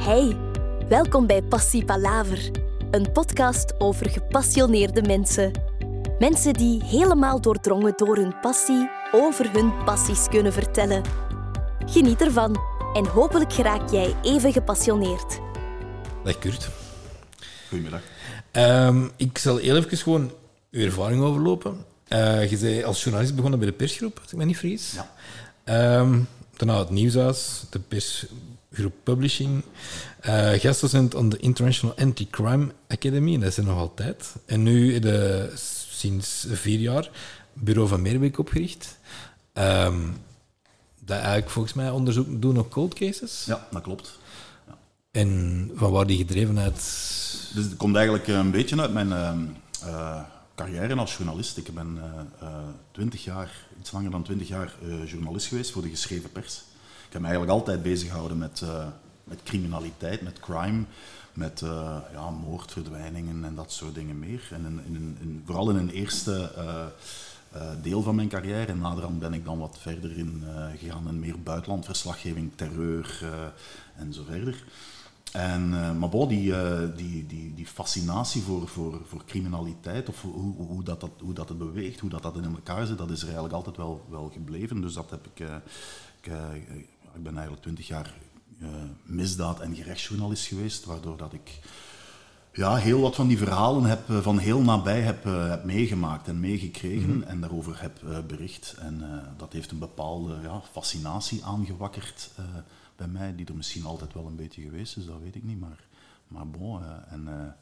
Hey, welkom bij Passie Palaver, een podcast over gepassioneerde mensen. Mensen die helemaal doordrongen door hun passie over hun passies kunnen vertellen. Geniet ervan en hopelijk geraak jij even gepassioneerd. Dag Kurt. Goedemiddag. Ehm, ik zal heel even gewoon uw ervaring overlopen. Uh, je bent als journalist begonnen bij de persgroep, als ik me niet vergis. Ja. Ehm, daarna het Nieuwshuis, de persgroep Publishing. Uh, gastdocent aan de International Anti-Crime Academy, en dat is er nog altijd. En nu de, sinds vier jaar Bureau van Meerbeek opgericht. Um, dat eigenlijk volgens mij onderzoek doen op cold cases. Ja, dat klopt. Ja. En van waar die gedreven uit? Dus het komt eigenlijk een beetje uit mijn uh, carrière als journalist. Ik ben twintig jaar, iets langer dan twintig jaar journalist geweest voor de geschreven pers. Ik heb me eigenlijk altijd bezig gehouden met, met criminaliteit, met crime, met ja, moord, verdwijningen en dat soort dingen meer. En in, in, in, vooral in een eerste uh, deel van mijn carrière. En naderhand ben ik dan wat verder in gegaan in meer buitenlandverslaggeving, terreur en zo verder. En, maar die, die, die, die fascinatie voor, voor, voor criminaliteit, of hoe, hoe, dat, dat, hoe dat het beweegt, hoe dat, dat in elkaar zit, dat is er eigenlijk altijd wel, wel gebleven. Dus dat heb ik, ik, ik ben eigenlijk twintig jaar misdaad- en gerechtsjournalist geweest, waardoor dat ik ja, heel wat van die verhalen heb, van heel nabij heb, heb meegemaakt en meegekregen mm -hmm. en daarover heb bericht. En dat heeft een bepaalde ja, fascinatie aangewakkerd bij mij, die er misschien altijd wel een beetje geweest is, dat weet ik niet. Maar, maar bon, en,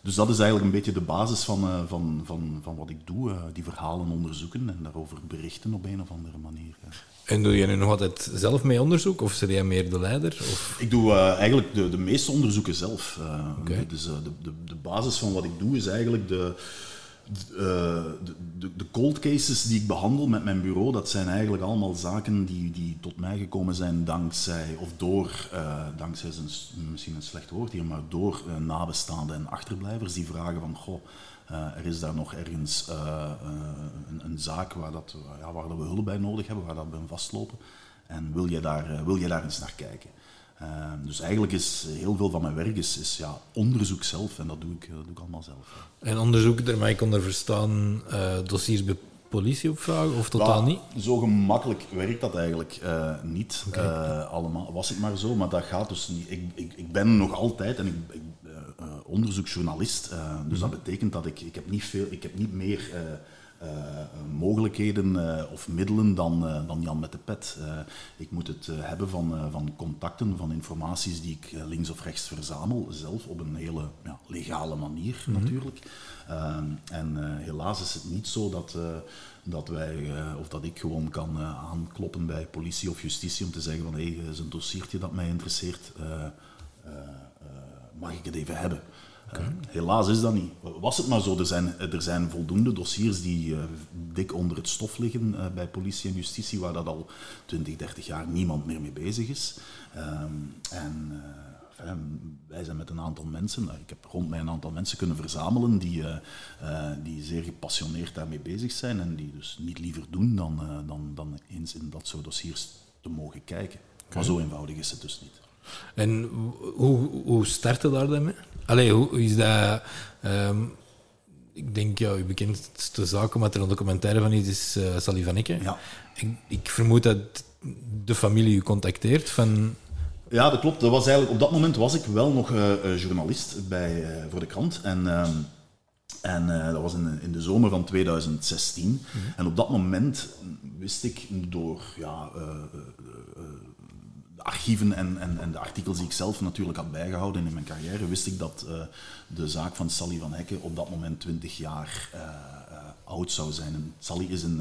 dus dat is eigenlijk een beetje de basis van, van, van, van wat ik doe, die verhalen onderzoeken en daarover berichten op een of andere manier. En doe je nu nog altijd zelf mee onderzoek of ben jij meer de leider? Of? Ik doe uh, eigenlijk de, de meeste onderzoeken zelf. Uh, okay. Dus uh, de, de, de basis van wat ik doe is eigenlijk de, de, de, de, cold cases die ik behandel met mijn bureau. Dat zijn eigenlijk allemaal zaken die, die tot mij gekomen zijn dankzij, of door, dankzij is een, misschien een slecht woord hier, maar door nabestaanden en achterblijvers die vragen van, goh, er is daar nog ergens een, een, zaak waar, dat, ja, waar dat we hulp bij nodig hebben, waar dat we vastlopen. En wil je daar, wil je daar eens naar kijken? Dus eigenlijk is heel veel van mijn werk is, is ja, onderzoek zelf en dat doe ik, dat doe ik allemaal zelf. En onderzoek, daarmee ik onder verstaan dossiers bij politieopvragen of totaal ja, niet? Zo gemakkelijk werkt dat eigenlijk niet. Okay. allemaal was het maar zo, maar dat gaat dus niet. Ik, ik, ik ben nog altijd en ik, ik uh, onderzoeksjournalist. Uh, dus mm -hmm. dat betekent dat ik, ik heb niet veel, ik heb niet meer uh, mogelijkheden of middelen dan, dan Jan met de pet. ik moet het hebben van, van contacten, van informaties die ik links of rechts verzamel, zelf op een hele ja, legale manier mm -hmm. natuurlijk. en helaas is het niet zo dat dat wij, of dat ik gewoon kan aankloppen bij politie of justitie om te zeggen van hé, hey, is een dossiertje dat mij interesseert, uh, mag ik het even hebben? Okay. helaas is dat niet. Was het maar zo, er zijn, er zijn voldoende dossiers die dik onder het stof liggen bij politie en justitie, waar dat al 20, 30 jaar niemand meer mee bezig is. Um, en wij zijn met een aantal mensen, ik heb rond mij een aantal mensen kunnen verzamelen die, die zeer gepassioneerd daarmee bezig zijn en die dus niet liever doen dan, dan, dan eens in dat soort dossiers te mogen kijken. Okay. Maar zo eenvoudig is het dus niet. En hoe, hoe startte daar dan mee? Allee, hoe is dat... Um, ik denk, ja, uw bekendste zaak, omdat er een documentaire van is, is uh, Sally van Ecke. Ja. Ik, ik vermoed dat de familie u contacteert van... Ja, dat klopt. Dat was eigenlijk, op dat moment was ik wel nog uh, journalist bij, uh, voor de krant. En, uh, en dat was in, in, de zomer van 2016. Mm -hmm. En op dat moment wist ik door ja, archieven en, en, en, de artikels die ik zelf natuurlijk had bijgehouden in mijn carrière, wist ik dat de zaak van Sally van Hekken op dat moment 20 jaar oud zou zijn. En Sally is in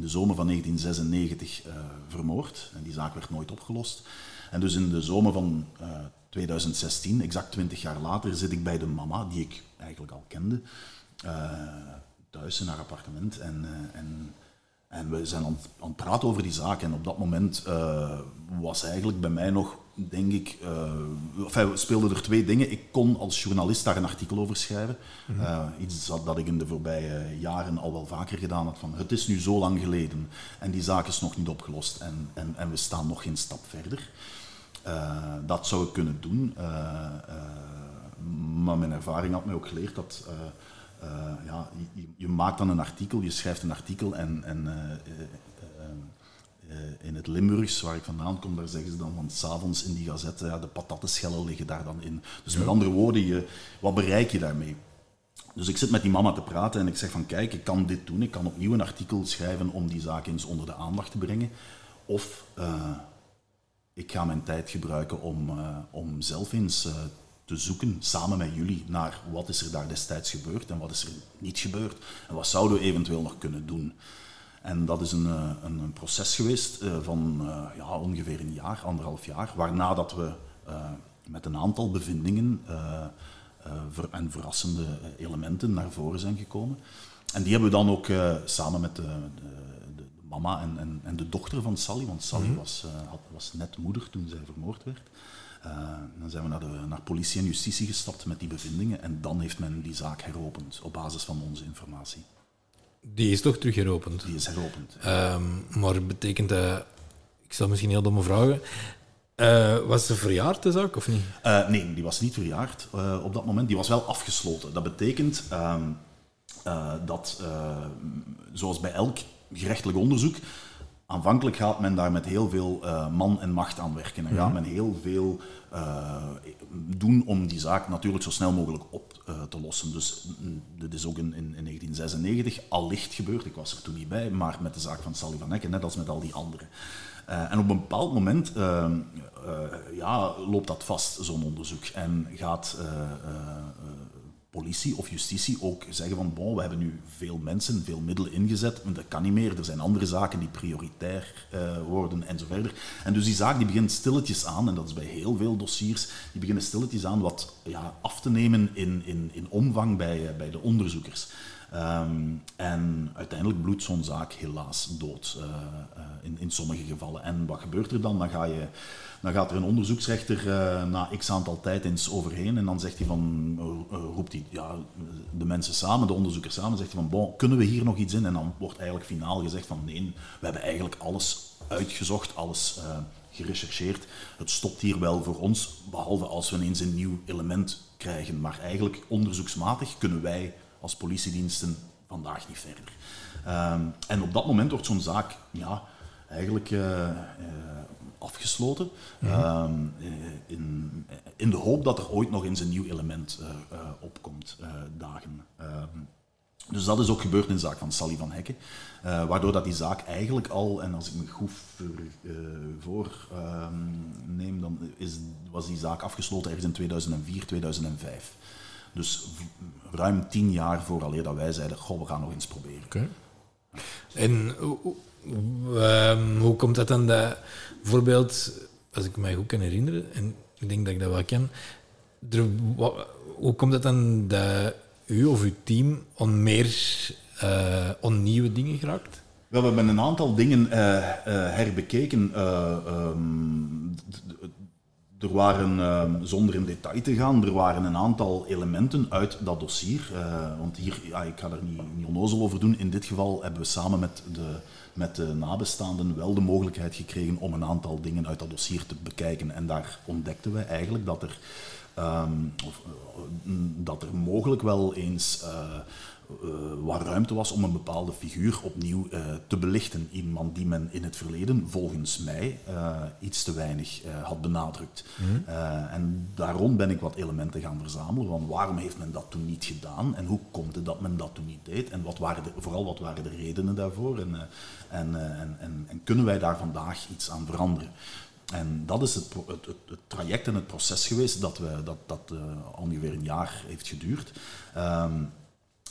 de zomer van 1996 uh, vermoord. En die zaak werd nooit opgelost. En dus in de zomer van uh, 2016, exact 20 jaar later, zit ik bij de mama, die ik eigenlijk al kende, thuis in haar appartement. En, en, en we zijn aan, aan, het praten over die zaak. En op dat moment was eigenlijk bij mij nog denk ik, uh, enfin, speelden er twee dingen. Ik kon als journalist daar een artikel over schrijven. Mm -hmm. uh, iets dat, dat, ik in de voorbije jaren al wel vaker gedaan had. Van, het is nu zo lang geleden en die zaak is nog niet opgelost en, en, en we staan nog geen stap verder. dat zou ik kunnen doen. maar mijn ervaring had mij ook geleerd dat ja, je, je, maakt dan een artikel, je schrijft een artikel en, en in het Limburgs, waar ik vandaan kom, daar zeggen ze dan van s'avonds in die gazette, ja, de patattenschellen liggen daar dan in. Dus met andere woorden, je, wat bereik je daarmee? Dus ik zit met die mama te praten en ik zeg van kijk, ik kan dit doen, ik kan opnieuw een artikel schrijven om die zaak eens onder de aandacht te brengen. Of uh, ik ga mijn tijd gebruiken om, uh, om zelf eens uh, te zoeken, samen met jullie, naar wat is er daar destijds gebeurd en wat is er niet gebeurd. En wat zouden we eventueel nog kunnen doen. En dat is een, een, een proces geweest van ja, ongeveer een jaar, anderhalf jaar, waarna dat we met een aantal bevindingen uh, en verrassende elementen naar voren zijn gekomen. En die hebben we dan ook samen met de, de, de mama en, en, en, de dochter van Sally, want Sally mm -hmm. was, had, was net moeder toen zij vermoord werd. Dan zijn we naar, de, naar politie en justitie gestapt met die bevindingen en dan heeft men die zaak heropend op basis van onze informatie. Die is toch terug heropend? Die is heropend. Um, maar betekent dat, ik zal misschien heel domme vragen, uh, was ze verjaard, de zaak, of niet? Uh, nee, die was niet verjaard uh, op dat moment. Die was wel afgesloten. Dat betekent ehm, dat, zoals bij elk gerechtelijk onderzoek, aanvankelijk gaat men daar met heel veel man en macht aan werken. En gaat mhm. men heel veel doen om die zaak natuurlijk zo snel mogelijk op te lossen. Dus mm, dit is ook in, in, in 1996 allicht gebeurd. Ik was er toen niet bij, maar met de zaak van Sally van Ecken, net als met al die anderen. En op een bepaald moment ja, loopt dat vast, zo'n onderzoek. En gaat politie of justitie ook zeggen van we hebben nu veel mensen, veel middelen ingezet, dat kan niet meer. Er zijn andere zaken die prioritair worden en zo verder. En dus die zaak die begint stilletjes aan, en dat is bij heel veel dossiers, die beginnen stilletjes aan wat ja, af te nemen in, in, in omvang bij, bij de onderzoekers. Um, en uiteindelijk bloedt zo'n zaak helaas dood uh, in, in sommige gevallen. En wat gebeurt er dan? Dan, ga je, dan gaat er een onderzoeksrechter uh, na x aantal tijd eens overheen en dan zegt hij van, roept hij ja, de mensen samen, de onderzoekers samen, zegt hij van, bon, kunnen we hier nog iets in? En dan wordt eigenlijk finaal gezegd van, nee, we hebben eigenlijk alles uitgezocht, alles gerechercheerd. Het stopt hier wel voor ons, behalve als we ineens een nieuw element krijgen. Maar eigenlijk onderzoeksmatig kunnen wij als politiediensten vandaag niet verder. Um, en op dat moment wordt zo'n zaak ja, eigenlijk uh, uh, afgesloten. Mm -hmm. uh, in, in, de hoop dat er ooit nog eens een nieuw element opkomt dagen. Um, dus dat is ook gebeurd in de zaak van Sally van Hekken. waardoor dat die zaak eigenlijk al, en als ik me goed voor, ehm, neem, dan is, was die zaak afgesloten ergens in 2004, 2005. Dus ruim tien jaar vooraleer dat wij zeiden, goh, we gaan nog eens proberen. Okay. En um, hoe komt dat dan dat, bijvoorbeeld, als ik mij goed kan herinneren, en ik denk dat ik dat wel ken, hoe komt het dan dat u of uw team on meer uh, nieuwe dingen geraakt? Wel, we hebben een aantal dingen uh, uh, herbekeken. Um, er waren, uh, zonder in detail te gaan, er waren een aantal elementen uit dat dossier. Want hier, ja, ik ga er niet, niet onnozel over doen. In dit geval hebben we samen met de, met de nabestaanden wel de mogelijkheid gekregen om een aantal dingen uit dat dossier te bekijken. En daar ontdekten we eigenlijk dat er, um, of, uh, dat er mogelijk wel eens uh, waar ruimte was om een bepaalde figuur opnieuw uh, te belichten. Iemand die men in het verleden, volgens mij, uh, iets te weinig had benadrukt. Mm. en daarom ben ik wat elementen gaan verzamelen. Van waarom heeft men dat toen niet gedaan? En hoe komt het dat men dat toen niet deed? En wat waren de, vooral wat waren de redenen daarvoor? En, en, en, en, en, kunnen wij daar vandaag iets aan veranderen? En dat is het, het, het, traject en het proces geweest dat, we, dat, dat ongeveer een jaar heeft geduurd. Um,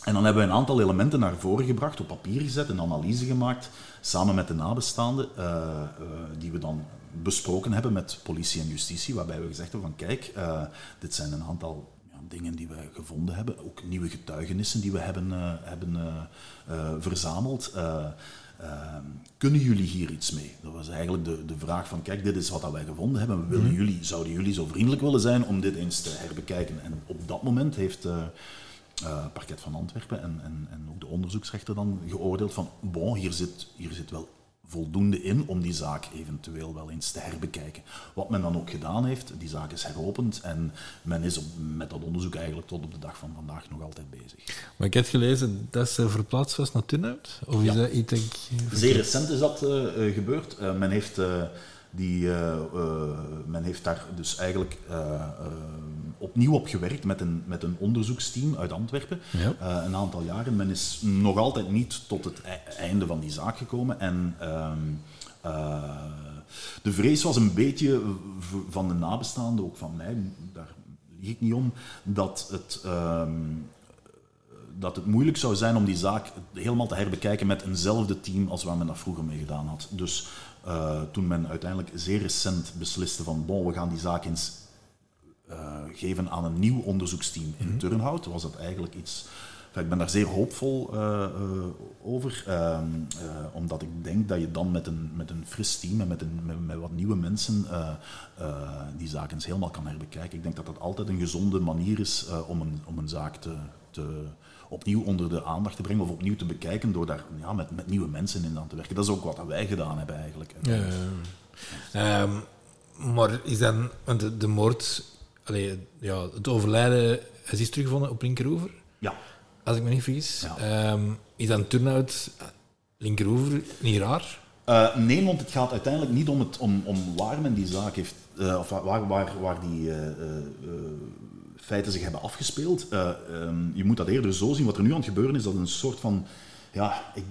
en dan hebben we een aantal elementen naar voren gebracht, op papier gezet, een analyse gemaakt, samen met de nabestaanden, uh, uh, die we dan besproken hebben met politie en justitie, waarbij we gezegd hebben van kijk, uh, dit zijn een aantal ja, dingen die we gevonden hebben, ook nieuwe getuigenissen die we hebben, hebben verzameld. kunnen jullie hier iets mee? Dat was eigenlijk de, de vraag van, kijk, dit is wat wij gevonden hebben. We willen mhm. jullie, zouden jullie zo vriendelijk willen zijn om dit eens te herbekijken? En op dat moment heeft uh, parket van Antwerpen en, en, en ook de onderzoeksrechter dan geoordeeld van, bon, hier zit, hier zit wel voldoende in om die zaak eventueel wel eens te herbekijken. Wat men dan ook gedaan heeft, die zaak is heropend en men is op, met dat onderzoek eigenlijk tot op de dag van vandaag nog altijd bezig. Maar ik heb gelezen dat ze verplaatst was naar Turnhout? Of Ja. is dat iets... Zeer recent is dat eh, eh, gebeurd. Eh, men, heeft, eh, die, eh, eh, men heeft daar dus eigenlijk eh, opnieuw op gewerkt met een, met een onderzoeksteam uit Antwerpen. Ja. Een aantal jaren. Men is nog altijd niet tot het e- einde van die zaak gekomen. En ehm, eh, de vrees was een beetje van de nabestaanden, ook van mij, daar lieg ik niet om, dat het ehm, dat het moeilijk zou zijn om die zaak helemaal te herbekijken met eenzelfde team als waar men dat vroeger mee gedaan had. Dus eh, toen men uiteindelijk zeer recent besliste van bon, we gaan die zaak eens eh, geven aan een nieuw onderzoeksteam in Turnhout, was dat eigenlijk iets... enfin, ik ben daar zeer hoopvol eh, over, ehm, eh, omdat ik denk dat je dan met een, met een fris team en met, een, met, met wat nieuwe mensen die zaak eens helemaal kan herbekijken. Ik denk dat dat altijd een gezonde manier is om, een, om een zaak te, te, opnieuw onder de aandacht te brengen of opnieuw te bekijken door daar ja, met, met nieuwe mensen in aan te werken. Dat is ook wat wij gedaan hebben eigenlijk. Ja, Ehm, maar is dan... De, de moord... Allee, ja, het overlijden is is teruggevonden op Linkeroever, Ja. als ik me niet vergis. Ja. Ehm, is dan Turnhout, eh, Linkeroever, niet raar? Eh, nee, want het gaat uiteindelijk niet om, het, om, om waar men die zaak heeft, eh, of waar, waar, waar die eh, feiten zich hebben afgespeeld. Eh, ehm, je moet dat eerder zo zien. Wat er nu aan het gebeuren is, dat een soort van. Ja, ik,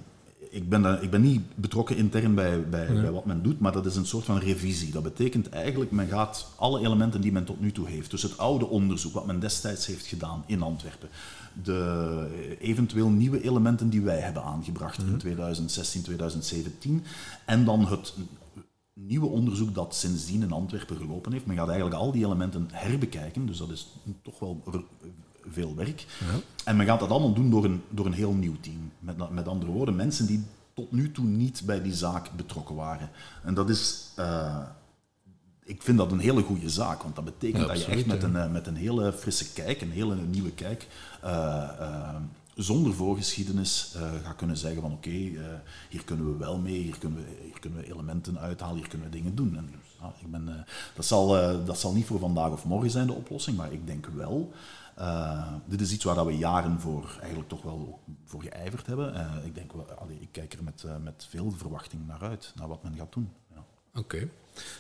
ik, ben, daar- ik ben niet betrokken intern bij, bij, bij wat men doet, maar dat is een soort van revisie. Dat betekent eigenlijk, men gaat alle elementen die men tot nu toe heeft, dus het oude onderzoek, wat men destijds heeft gedaan in Antwerpen, de eventueel nieuwe elementen die wij hebben aangebracht in 2016, 2017, en dan het nieuwe onderzoek dat sindsdien in Antwerpen gelopen heeft. Men gaat eigenlijk al die elementen herbekijken, dus dat is toch wel veel werk. En men gaat dat allemaal doen door een, door een heel nieuw team. Met, met andere woorden, mensen die tot nu toe niet bij die zaak betrokken waren. En dat is... eh, ik vind dat een hele goede zaak, want dat betekent Ja, dat je echt met ja. een, eh, met een hele frisse kijk, een hele nieuwe kijk, eh, zonder voorgeschiedenis eh, gaat kunnen zeggen van oké, eh, hier kunnen we wel mee, hier kunnen we, hier kunnen we elementen uithalen, hier kunnen we dingen doen. En, ja, ik ben, eh, dat, zal, dat zal niet voor vandaag of morgen zijn de oplossing, maar ik denk wel, dit is iets waar dat we jaren voor eigenlijk toch wel voor geijverd hebben. Ik, denk, wel, allee, ik kijk er met, met veel verwachting naar uit, naar wat men gaat doen. Ja. Oké.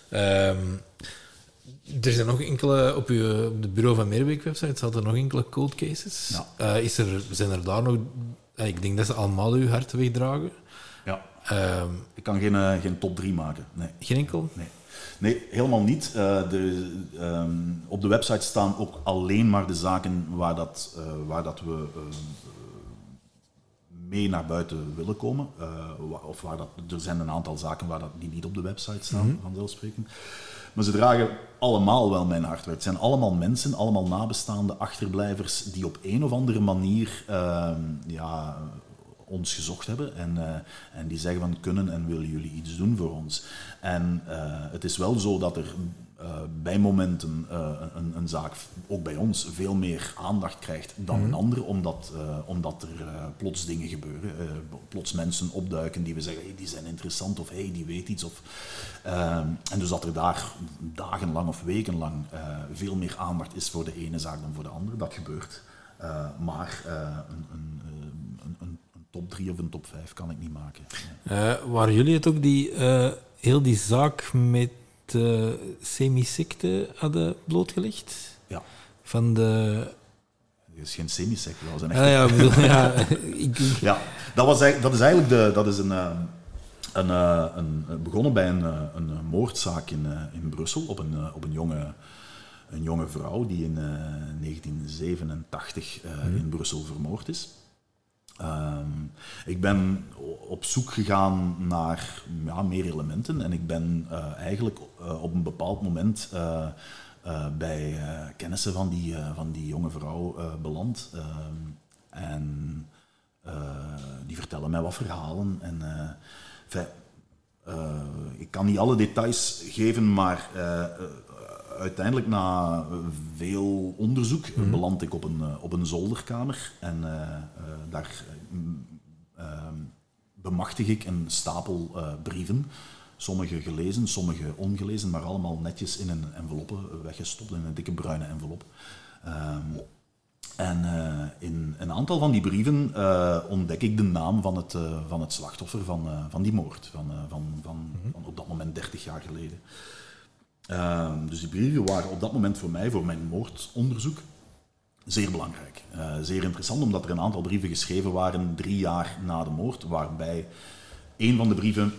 Ehm, er zijn nog enkele, op, uw, op de Bureau van Meerbeek website zaten er nog enkele cold cases. Ja. Eh, is er, zijn er daar nog... eh, ik denk dat ze allemaal uw hart wegdragen. Ja. Ehm, Ik kan geen, eh, geen top 3 maken. Nee. geen enkel? Nee, nee helemaal niet. Eh, de, ehm, op de website staan ook alleen maar de zaken waar, dat, waar dat we mee naar buiten willen komen. Of waar dat, er zijn een aantal zaken waar dat, die niet op de website staan, vanzelfsprekend. Maar ze dragen allemaal wel mijn hart. Het zijn allemaal mensen, allemaal nabestaande achterblijvers die op een of andere manier ehm, ja, ons gezocht hebben en, eh, en die zeggen van kunnen en willen jullie iets doen voor ons. En eh, het is wel zo dat er eh, bij momenten eh, een, een zaak, ook bij ons, veel meer aandacht krijgt dan een andere, omdat, eh, omdat er plots dingen gebeuren. plots mensen opduiken die we zeggen, hey, die zijn interessant of hey, die weet iets. Of, en dus dat er daar dagenlang of wekenlang veel meer aandacht is voor de ene zaak dan voor de andere, dat gebeurt. Maar een, een, een, top 3 of een top 5 kan ik niet maken. Waren jullie het ook die heel die zaak met uh, semisecte hadden blootgelegd? Ja, Van de... het is geen semisect, dat was een echt Ah, ja, ik bedoel, ja, Ja, dat, was, dat is eigenlijk de, dat is een, eh, een, eh, een, begonnen bij een, eh, een moordzaak in, eh, in Brussel op een, eh, op een, jonge, een jonge vrouw die in eh, 1987 eh, in Brussel vermoord is. Ehm, ik ben op zoek gegaan naar ja, meer elementen en ik ben eh, eigenlijk eh, op een bepaald moment eh, bij kennissen van die, van die jonge vrouw beland. Ehm, en die vertellen mij wat verhalen. En, ik kan niet alle details geven, maar uiteindelijk na veel onderzoek Mhm. beland ik op een, eh, op een zolderkamer. En eh, eh, daar, ehm, bemachtig ik een stapel brieven. Sommige gelezen, sommige ongelezen, maar allemaal netjes in een enveloppe weggestopt, in een dikke bruine envelop. Ehm, en in een aantal van die brieven ontdek ik de naam van het, van het slachtoffer van, van die moord, van, van, van, mhm. van, op dat moment 30 jaar geleden. Ehm, dus die brieven waren op dat moment voor mij, voor mijn moordonderzoek, zeer belangrijk. Uh, zeer interessant, omdat er een aantal brieven geschreven waren drie jaar na de moord, waarbij een van de brieven,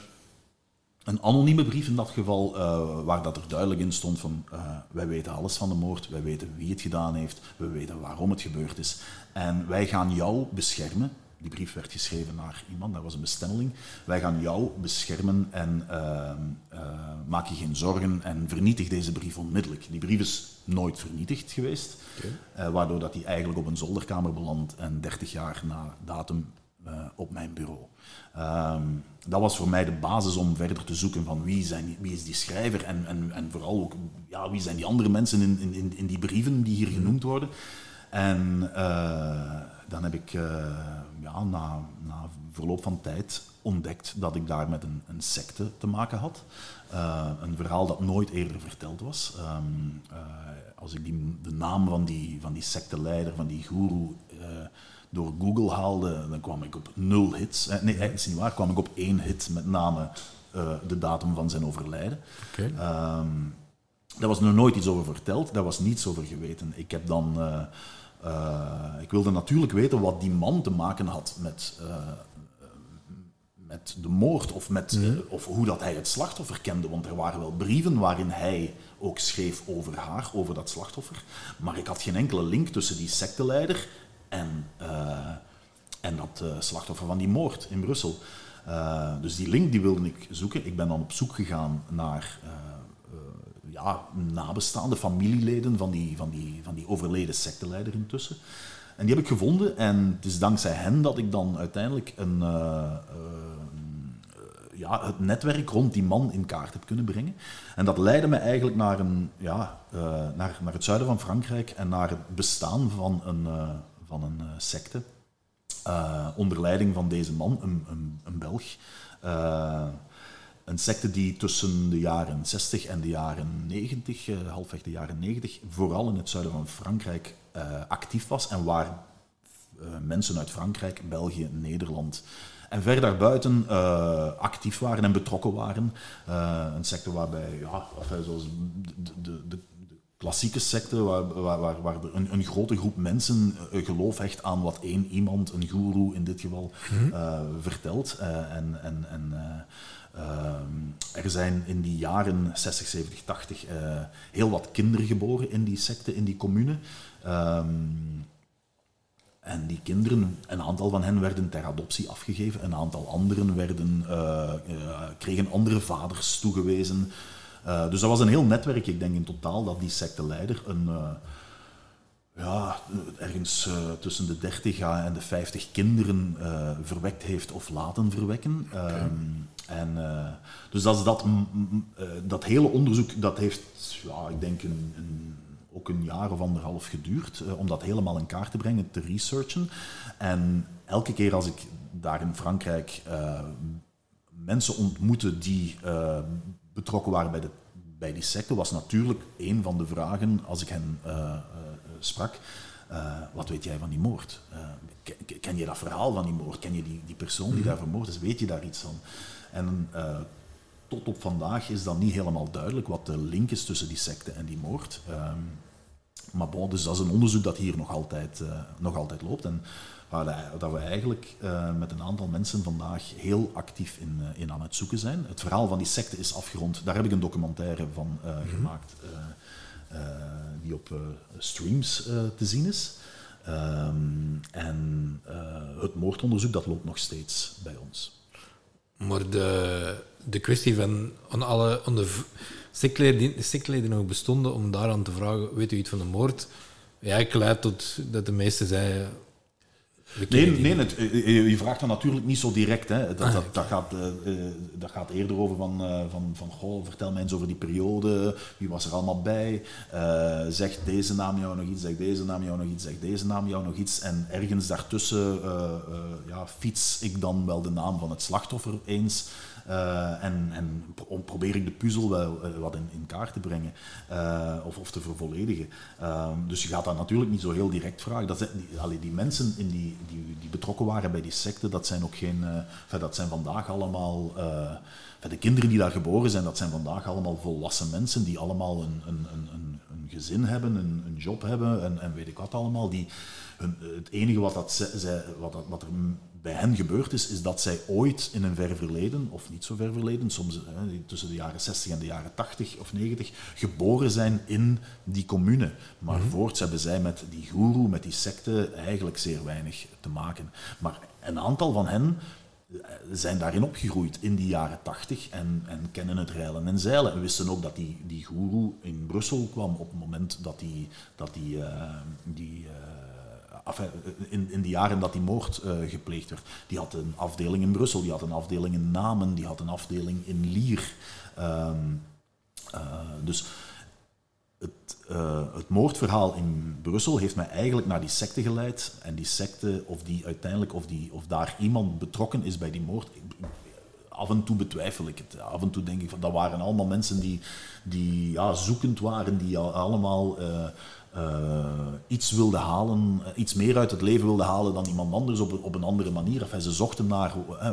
een anonieme brief in dat geval, uh, waar dat er duidelijk in stond van uh, wij weten alles van de moord, wij weten wie het gedaan heeft, we weten waarom het gebeurd is en wij gaan jou beschermen die brief werd geschreven naar iemand, dat was een bestelling. Wij gaan jou beschermen en uh, uh, maak je geen zorgen en vernietig deze brief onmiddellijk. Die brief is nooit vernietigd geweest, okay. uh, waardoor dat die eigenlijk op een zolderkamer belandt en 30 jaar na datum eh, op mijn bureau. Um, dat was voor mij de basis om verder te zoeken van wie, zijn, wie is die schrijver en, en, en vooral ook ja, wie zijn die andere mensen in, in, in die brieven die hier genoemd worden. En dan heb ik ja, na, na verloop van tijd ontdekt dat ik daar met een, een secte te maken had. Uh, een verhaal dat nooit eerder verteld was. Um, uh, als ik die, de naam van die, van die secteleider, van die guru, uh, door Google haalde, dan kwam ik op nul hits. nee, dat is niet waar. kwam ik op één hit met name de datum van zijn overlijden. Okay. Um, daar was nog nooit iets over verteld, daar was niets over geweten. Ik heb dan uh, ik wilde natuurlijk weten wat die man te maken had met, uh, met de moord of, met, mm. uh, of hoe dat hij het slachtoffer kende. Want er waren wel brieven waarin hij ook schreef over haar, over dat slachtoffer. Maar ik had geen enkele link tussen die secteleider en, en dat slachtoffer van die moord in Brussel. dus die link die wilde ik zoeken. Ik ben dan op zoek gegaan naar ja, nabestaande familieleden van die, van, die, van die overleden secteleider intussen. En die heb ik gevonden en het is dankzij hen dat ik dan uiteindelijk een, uh, uh, ja, het netwerk rond die man in kaart heb kunnen brengen. En dat leidde me eigenlijk naar, een, ja, uh, naar, naar het zuiden van Frankrijk en naar het bestaan van een, van een secte. onder leiding van deze man, een, een, een Belg. Een secte die tussen de jaren 60 en de jaren 90, uh, eh, halfweg de jaren 90, vooral in het zuiden van Frankrijk uh, actief was en waar uh, mensen uit Frankrijk, België, Nederland en ver daarbuiten actief waren en betrokken waren. een secte waarbij, ja, zoals de, de, de, klassieke secte, waar, waar, waar een, een, grote groep mensen geloof hecht aan wat één iemand, een guru in dit geval, -hmm. vertelt. en en, en er zijn in die jaren 60, 70, 80 heel wat kinderen geboren in die secte, in die commune. Ehm, en die kinderen, een aantal van hen werden ter adoptie afgegeven, een aantal anderen werden, uh, uh, kregen andere vaders toegewezen. Uh, dus dat was een heel netwerk, ik denk in totaal, dat die secteleider een, ja, ergens tussen de 30 en de 50 kinderen verwekt heeft of laten verwekken. Um, en, uh, dus dat, is dat, uh, dat hele onderzoek dat heeft, ja, ik denk, een, een, ook een jaar of anderhalf geduurd uh, om dat helemaal in kaart te brengen, te researchen. En elke keer als ik daar in Frankrijk mensen ontmoette die betrokken waren bij, de, bij die secte, was natuurlijk een van de vragen als ik hen sprak. wat weet jij van die moord? ken je dat verhaal van die moord? Ken je die, die persoon die mhm. daar vermoord is? Weet je daar iets van? En uh, tot op vandaag is dan niet helemaal duidelijk wat de link is tussen die secte en die moord. Um, maar bon, dus dat is een onderzoek dat hier nog altijd, uh, nog altijd loopt. En waar dat we eigenlijk uh, met een aantal mensen vandaag heel actief in, in aan het zoeken zijn. Het verhaal van die secte is afgerond. Daar heb ik een documentaire van mm -hmm. gemaakt, die op streams te zien is. Um, en het moordonderzoek dat loopt nog steeds bij ons. Maar de, de kwestie van aan alle aan de sectleden die nog bestonden, om daaraan te vragen, weet u iets van de moord? Ja, ik leid tot dat de meesten zeiden, Nee, nee het, je vraagt dan natuurlijk niet zo direct. Hè. Dat, ah, dat, dat, gaat, dat gaat eerder over van, van, van goh, vertel mij eens over die periode, wie was er allemaal bij, zegt deze naam jou nog iets, zegt deze naam jou nog iets, zegt deze naam jou nog iets. En ergens daartussen ja, fiets ik dan wel de naam van het slachtoffer eens. Uh, en, en probeer ik de puzzel wel uh, wat in, in, kaart te brengen uh, of, of te vervolledigen. Ehm, dus je gaat dat natuurlijk niet zo heel direct vragen. Dat zijn, die, die mensen in die, die, die, betrokken waren bij die secte, dat zijn ook geen. Dat zijn vandaag allemaal. de kinderen die daar geboren zijn, dat zijn vandaag allemaal volwassen mensen die allemaal een, een, een, een gezin hebben, een, job hebben en, en weet ik wat allemaal. Die, hun, het enige wat, dat wat, wat er bij hen gebeurd is, is dat zij ooit in een ver verleden, of niet zo ver verleden, soms hè, tussen de jaren 60 en de jaren 80 of 90, geboren zijn in die commune. Maar mm voorts hebben zij met die guru, met die secte, eigenlijk zeer weinig te maken. Maar een aantal van hen eh, zijn daarin opgegroeid in die jaren 80 en, en kennen het reilen en zeilen. En wisten ook dat die, die guru in Brussel kwam op het moment dat die, dat die, uh, die uh, in, in de jaren dat die moord uh, gepleegd werd. Die had een afdeling in Brussel, die had een afdeling in Namen, die had een afdeling in Lier. Um, uh, dus het, uh, het, moordverhaal in Brussel heeft mij eigenlijk naar die secte geleid. En die secte, of die uiteindelijk, of, die, of daar iemand betrokken is bij die moord, af en toe betwijfel ik het. Af en toe denk ik van dat waren allemaal mensen die, die ja, zoekend waren, die allemaal iets wilde halen, uh, iets meer uit het leven wilde halen dan iemand anders op, op een andere manier. Enfin, ze zochten naar uh,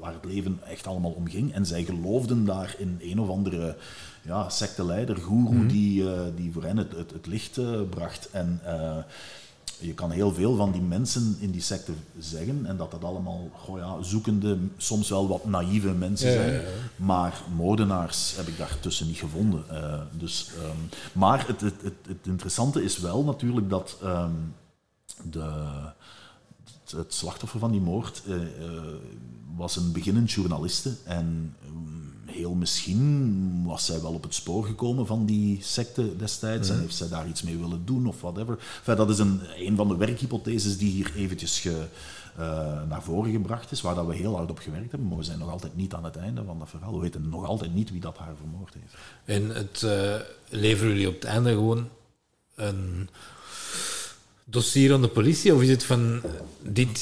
waar het leven echt allemaal om ging. En zij geloofden daar in een of andere ja, secteleider, mm -hmm. die, die voor hen het, het, het licht bracht. En je kan heel veel van die mensen in die secte zeggen en dat dat allemaal goh ja, zoekende, soms wel wat naïeve mensen zijn. Ja, ja, maar moordenaars heb ik daartussen niet gevonden. Uh, dus, um, maar het, het, het, het, interessante is wel natuurlijk dat um, de, het slachtoffer van die moord uh, uh, was een beginnend journaliste en heel misschien was zij wel op het spoor gekomen van die secte destijds en heeft zij daar iets mee willen doen of whatever. Enfin, dat is een, een van de werkhypotheses die hier eventjes ge, uh, naar voren gebracht is, waar dat we heel hard op gewerkt hebben, maar we zijn nog altijd niet aan het einde van dat verhaal. We weten nog altijd niet wie dat haar vermoord heeft. En het uh, leveren jullie op het einde gewoon een dossier aan de politie? Of is het van dit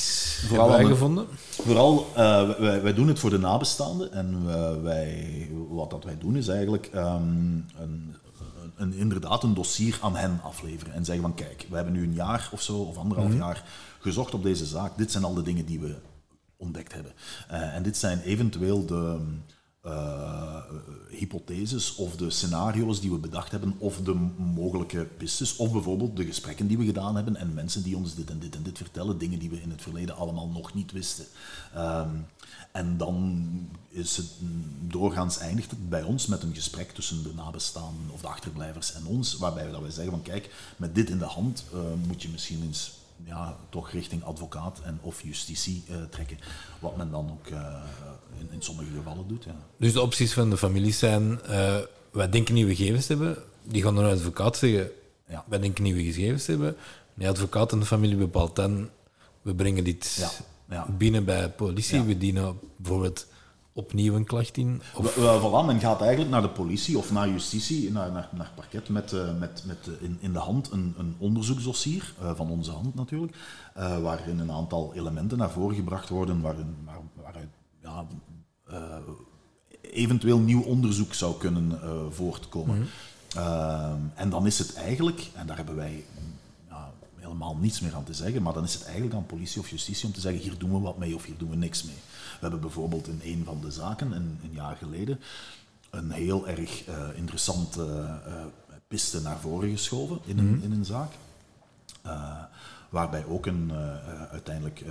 vooral hebben gevonden? Vooral, uh, wij, wij, doen het voor de nabestaanden. En uh, wij, wat dat wij doen is eigenlijk um, een, een, inderdaad een dossier aan hen afleveren. En zeggen van kijk, we hebben nu een jaar of zo, of anderhalf mm -hmm. jaar gezocht op deze zaak. Dit zijn al de dingen die we ontdekt hebben. Uh, en dit zijn eventueel de uh, hypotheses of de scenario's die we bedacht hebben, of de mogelijke pistes, of bijvoorbeeld de gesprekken die we gedaan hebben en mensen die ons dit en dit en dit vertellen, dingen die we in het verleden allemaal nog niet wisten. Um, en dan is het doorgaans eindigt het bij ons met een gesprek tussen de nabestaanden of de achterblijvers en ons, waarbij we, dat wij zeggen van kijk, met dit in de hand uh, moet je misschien eens ja, toch richting advocaat en of justitie uh, trekken. Wat men dan ook uh, in, in, sommige gevallen doet. Ja. Dus de opties van de families zijn, uh, wij denken nieuwe gegevens hebben, die gaan naar een advocaat zeggen, ja. wij denken nieuwe gegevens hebben. De advocaat en de familie bepaalt dan, we brengen dit. Ja. binnen bij politie, we dienen bijvoorbeeld opnieuw een klacht in? Of? Voilà, men gaat eigenlijk naar de politie of naar justitie, naar, naar, naar parket, met, uh, met, met uh, in, in de hand een, een onderzoeksdossier, uh, van onze hand natuurlijk, waarin een aantal elementen naar voren gebracht worden waarin, waar, waaruit ja, eventueel nieuw onderzoek zou kunnen voortkomen. Mm -hmm. en dan is het eigenlijk, en daar hebben wij helemaal niets meer aan te zeggen, maar dan is het eigenlijk aan politie of justitie om te zeggen, hier doen we wat mee of hier doen we niks mee. We hebben bijvoorbeeld in een van de zaken, een, een jaar geleden, een heel erg uh, interessante uh, piste naar voren geschoven in een, mm. in een zaak. Uh, waarbij ook een, uiteindelijk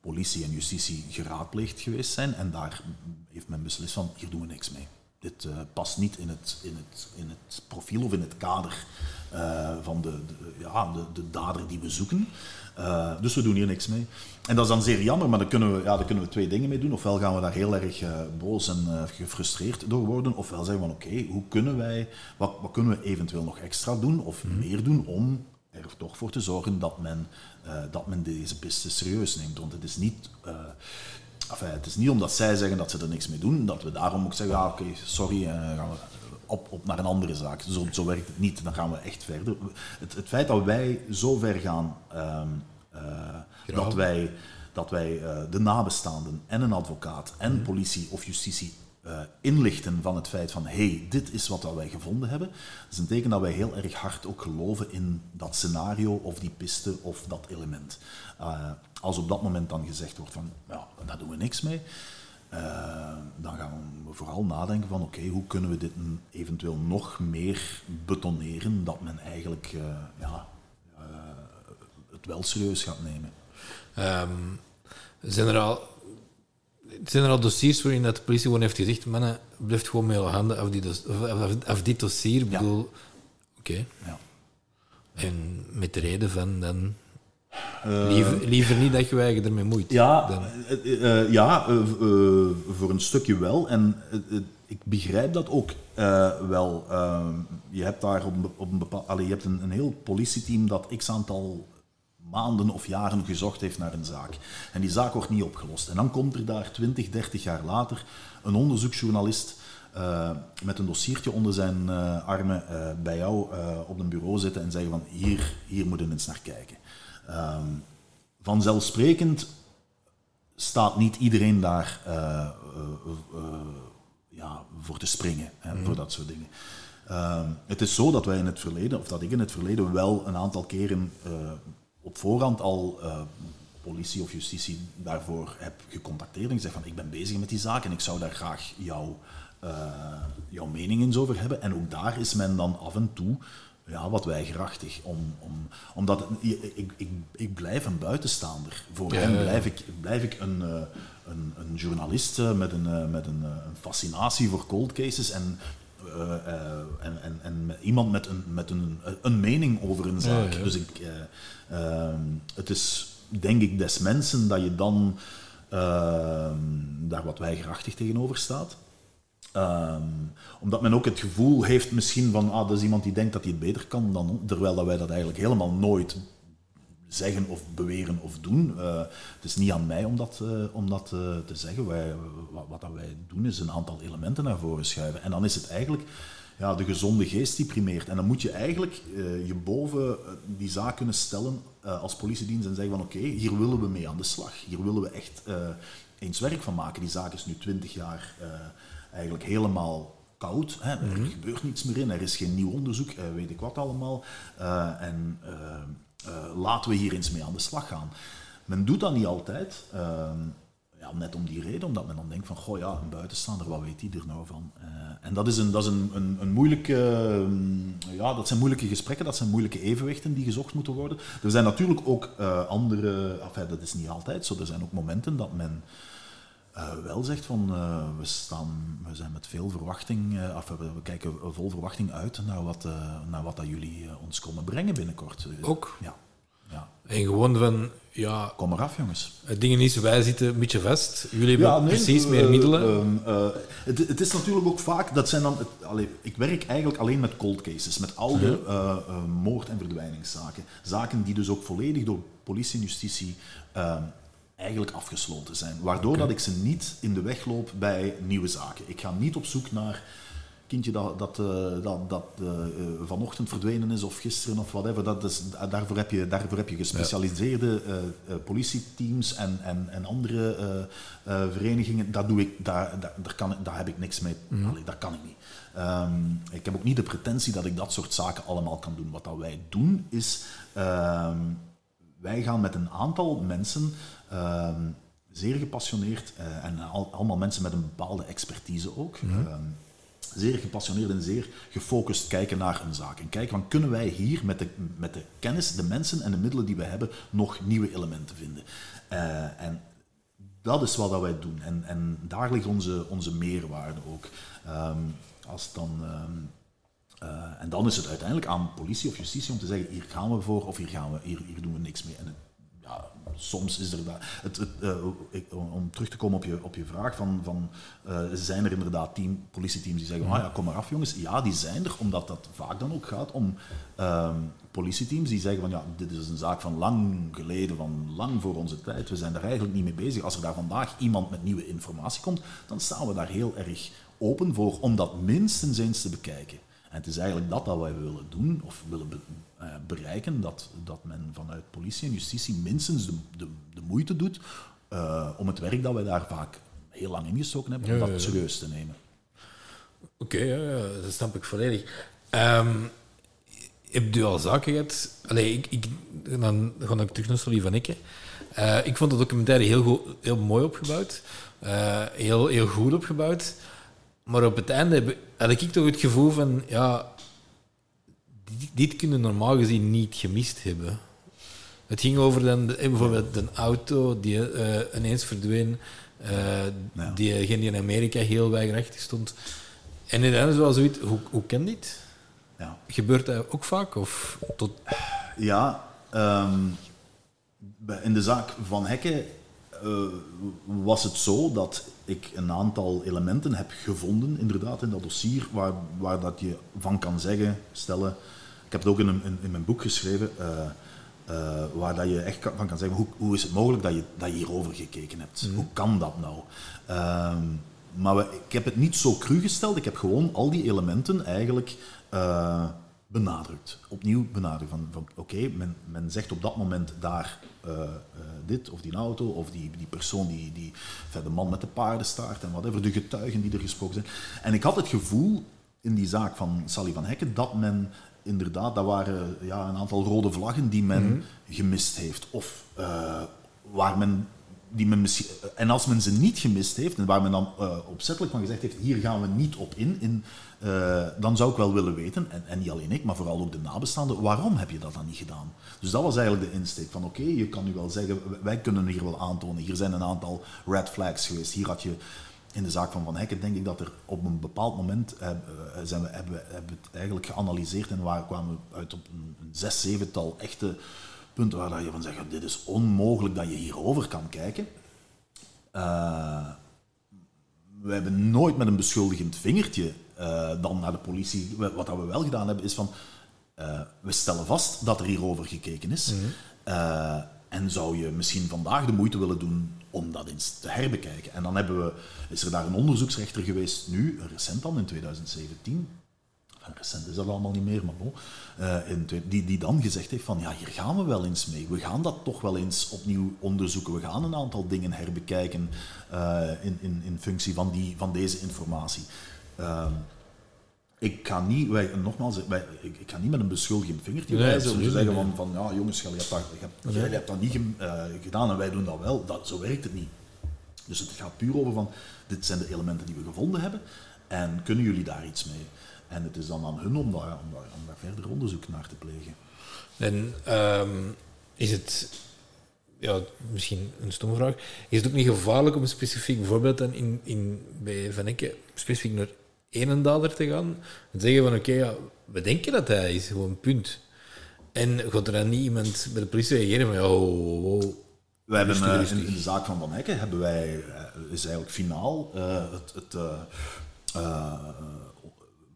politie en justitie geraadpleegd geweest zijn. En daar heeft men beslist van, hier doen we niks mee. Dit past niet in het, in, het, in het profiel of in het kader van de, de ja, de, de dader die we zoeken. Dus we doen hier niks mee. En dat is dan zeer jammer, maar daar kunnen we, ja, daar kunnen we twee dingen mee doen. Ofwel gaan we daar heel erg uh, boos en uh, gefrustreerd door worden, ofwel zeggen we van oké, okay, hoe kunnen wij, wat, wat kunnen we eventueel nog extra doen of mm. meer doen om er toch voor te zorgen dat men, dat men deze piste serieus neemt. Want het is niet... Enfin, het is niet omdat zij zeggen dat ze er niks mee doen, dat we daarom ook zeggen, ah, oké, sorry, gaan we op, op naar een andere zaak. Zo, zo werkt het niet, dan gaan we echt verder. Het, het feit dat wij zo ver gaan, ehm, dat wij dat wij uh, de nabestaanden en een advocaat en mhm. politie of justitie uh, inlichten van het feit van hey, dit is wat wij gevonden hebben. Dat is een teken dat wij heel erg hard ook geloven in dat scenario of die piste of dat element. Uh, als op dat moment dan gezegd wordt van ja, daar doen we niks mee, dan gaan we vooral nadenken van oké, hoe kunnen we dit eventueel nog meer betoneren dat men eigenlijk ja, het wel serieus gaat nemen. Um, zijn er al, zijn er al dossiers waarin dat de politie gewoon heeft gezegd: mannen, blijft gewoon met je handen af, die dos, af, af dit dossier? Ik bedoel, oké. Ja. En met de reden van dan. Uh, liever, liever, niet dat je eigen ermee moeit. Ja, dan. Uh, uh, ja voor een stukje wel. En ik begrijp dat ook wel. je hebt daar op, op een bepaald. je hebt een, een heel politieteam dat x aantal maanden of jaren gezocht heeft naar een zaak. En die zaak wordt niet opgelost. En dan komt er daar 20, 30 jaar later een onderzoeksjournalist uh, met een dossiertje onder zijn uh, armen uh, bij jou op een bureau zitten en zeggen van hier, hier moeten we eens naar kijken. Um, vanzelfsprekend staat niet iedereen daar ja, voor te springen, hè, mm. voor dat soort dingen. Uh, het is zo dat wij in het verleden, of dat ik in het verleden wel een aantal keren uh, op voorhand al uh, politie of justitie daarvoor heb gecontacteerd en gezegd van ik ben bezig met die zaak en ik zou daar graag jouw, uh, jouw mening eens over hebben. En ook daar is men dan af en toe ja, wat weigerachtig. Om, om, omdat ik, ik, ik blijf een buitenstaander. Voor hem blijf ik, blijf ik een, uh, een, een journalist met, een, met een, een fascinatie voor cold cases en en, en, en iemand met, een, met een, een mening over een zaak. Dus ik, uh, het is denk ik des mensen dat je dan ehm, daar wat weigerachtig tegenover staat. Um, omdat men ook het gevoel heeft misschien van, ah, dat is iemand die denkt dat hij het beter kan dan terwijl dat wij dat eigenlijk helemaal nooit zeggen of beweren of doen. Uh, het is niet aan mij om dat, uh, om dat uh, te zeggen. Wij, wat, wat dat wij doen is een aantal elementen naar voren schuiven. En dan is het eigenlijk ja, de gezonde geest die primeert. En dan moet je eigenlijk je boven die zaak kunnen stellen als politiedienst en zeggen van oké, okay, hier willen we mee aan de slag. Hier willen we echt eens werk van maken. Die zaak is nu twintig jaar eigenlijk helemaal koud. Hè. Er mhm. gebeurt niets meer in, er is geen nieuw onderzoek, weet ik wat allemaal. en uh, laten we hier eens mee aan de slag gaan. Men doet dat niet altijd. Uh, ja, net om die reden, omdat men dan denkt van, goh ja, een buitenstaander, wat weet die er nou van? Uh, en dat is, een, dat is een, een, een moeilijke, um, ja, dat zijn moeilijke gesprekken, dat zijn moeilijke evenwichten die gezocht moeten worden. Er zijn natuurlijk ook uh, andere, enfin, dat is niet altijd zo, er zijn ook momenten dat men uh, wel zegt van uh, we, staan, we zijn met veel verwachting, uh, af, we, we, kijken vol verwachting uit naar wat, naar wat dat jullie ons komen brengen binnenkort. Ook? Ja. ja. En gewoon van, ja... Kom eraf, jongens. Het ding is, wij zitten een beetje vast. Jullie hebben precies meer middelen. Het, het, is natuurlijk ook vaak, dat zijn dan... Het, allee, ik werk eigenlijk alleen met cold cases, met oude mhm. moord- en verdwijningszaken. Zaken die dus ook volledig door politie en justitie eigenlijk afgesloten zijn. Waardoor dat ik ze niet in de weg loop bij nieuwe zaken. Ik ga niet op zoek naar kindje dat, dat, uh, dat, dat uh, vanochtend verdwenen is of gisteren of whatever. Dat is, daarvoor, heb je, daarvoor heb je gespecialiseerde uh, politieteams en, en, en andere verenigingen. Dat, doe ik, daar, daar, daar, kan, daar heb ik niks mee. Mm. Allee, dat kan ik niet. Um, ik heb ook niet de pretentie dat ik dat soort zaken allemaal kan doen. Wat dat wij doen is, um, wij gaan met een aantal mensen Ehm, zeer gepassioneerd uh, en al, allemaal mensen met een bepaalde expertise ook. Mhm. Ehm, zeer gepassioneerd en zeer gefocust kijken naar een zaak. En kijken van kunnen wij hier met de, met de kennis, de mensen en de middelen die we hebben nog nieuwe elementen vinden. Uh, en dat is wat wij doen. En, en daar ligt onze, onze meerwaarde ook. Um, als dan, um, uh, en dan is het uiteindelijk aan politie of justitie om te zeggen, hier gaan we voor of hier, gaan we, hier, hier doen we niks mee. En het, ja, soms is er dat. Het, het, eh, ik, om terug te komen op je, op je vraag: van, van, uh, zijn er inderdaad team, politieteams die zeggen: ah ja, kom maar af, jongens. Ja, die zijn er, omdat dat vaak dan ook gaat om uh, politieteams die zeggen: van ja, dit is een zaak van lang geleden, van lang voor onze tijd. We zijn daar eigenlijk niet mee bezig. Als er daar vandaag iemand met nieuwe informatie komt, dan staan we daar heel erg open voor om dat minstens eens te bekijken. En het is eigenlijk dat dat wij willen doen, of willen eh, bereiken, dat, dat men vanuit politie en justitie minstens de, de, de moeite doet uh, om het werk dat wij daar vaak heel lang ingestoken hebben, om dat serieus te nemen. Oké, ja, dat snap ik volledig. Um, heb je al zaken gehad? Allee, ik, ik, dan ga ik terug naar Solly van Ikke. Uh, ik vond de documentaire heel, goed, heel mooi opgebouwd. heel, heel goed opgebouwd. Maar op het einde had ik toch het gevoel van, ja, dit, kunnen normaal gezien niet gemist hebben. Het ging over dan, eh, bijvoorbeeld een auto die uh, ineens verdween, uh, ja. die, die in Amerika heel weigerachtig stond. En in was wel zoiets, hoe, hoe ken dit? Ja. Gebeurt dat ook vaak? Of tot... Ja, um, in de zaak van Hekken uh, was het zo dat ik een aantal elementen heb gevonden, inderdaad, in dat dossier, waar, waar dat je van kan zeggen, stellen. Ik heb het ook in, in, mijn boek geschreven, uh, uh, waar dat je echt van kan zeggen, hoe, hoe is het mogelijk dat je, dat je hierover gekeken hebt? Mm. Hoe kan dat nou? Ehm, maar we, ik heb het niet zo cru gesteld, ik heb gewoon al die elementen eigenlijk benadrukt. Opnieuw benadrukt. Van, van Oké, men, men zegt op dat moment daar dit, of die auto, of die, die persoon, die, die, de man met de paardenstaart en whatever, de getuigen die er gesproken zijn. En ik had het gevoel in die zaak van Sally van Hekken dat men inderdaad, dat waren ja, een aantal rode vlaggen die men mm -hmm. gemist heeft. Of uh, waar men die men misschien, en als men ze niet gemist heeft, en waar men dan uh, opzettelijk van gezegd heeft, hier gaan we niet op in, in uh, dan zou ik wel willen weten, en, en, niet alleen ik, maar vooral ook de nabestaanden, waarom heb je dat dan niet gedaan? Dus dat was eigenlijk de insteek van oké, okay, je kan nu wel zeggen, wij kunnen hier wel aantonen, hier zijn een aantal red flags geweest, hier had je in de zaak van Van Hekken denk ik dat er op een bepaald moment uh, zijn we, hebben, we, hebben het eigenlijk geanalyseerd en waar kwamen we uit op een, een zes, zevental echte punten waar je van zegt, dit is onmogelijk dat je hierover kan kijken. Uh, we hebben nooit met een beschuldigend vingertje uh, dan naar de politie. Wat dat we wel gedaan hebben, is van, uh, we stellen vast dat er hierover gekeken is. Mm -hmm. En zou je misschien vandaag de moeite willen doen om dat eens te herbekijken? En dan hebben we, is er daar een onderzoeksrechter geweest, nu, recent dan, in 2017, recent is dat allemaal niet meer, maar bon, in, die, die dan gezegd heeft van ja, hier gaan we wel eens mee. We gaan dat toch wel eens opnieuw onderzoeken. We gaan een aantal dingen herbekijken uh, in, in, in functie van, die, van deze informatie. Uh, ik ga niet, wij, nogmaals, wij, ik, ik, ga niet met een beschuldigend vingertje nee, wijzen om te zeggen van, van ja jongens, jij hebt dat, hebt, jij hebt dat niet gedaan en wij doen dat wel. Dat, zo werkt het niet. Dus het gaat puur over van, dit zijn de elementen die we gevonden hebben en kunnen jullie daar iets mee? En het is dan aan hun om daar, om daar, om daar verder onderzoek naar te plegen. En um, is het, ja, misschien een stomme vraag, is het ook niet gevaarlijk om een specifiek voorbeeld dan in, in, bij Van Enke specifiek naar één dader te gaan en zeggen van oké, okay, ja, we denken dat hij is, gewoon punt. En gaat er dan niet iemand bij de politie reageren van ja, oh, oh, oh. We hebben uh, in, in, de zaak van Van Hekken hebben wij, uh, is eigenlijk finaal uh, het, het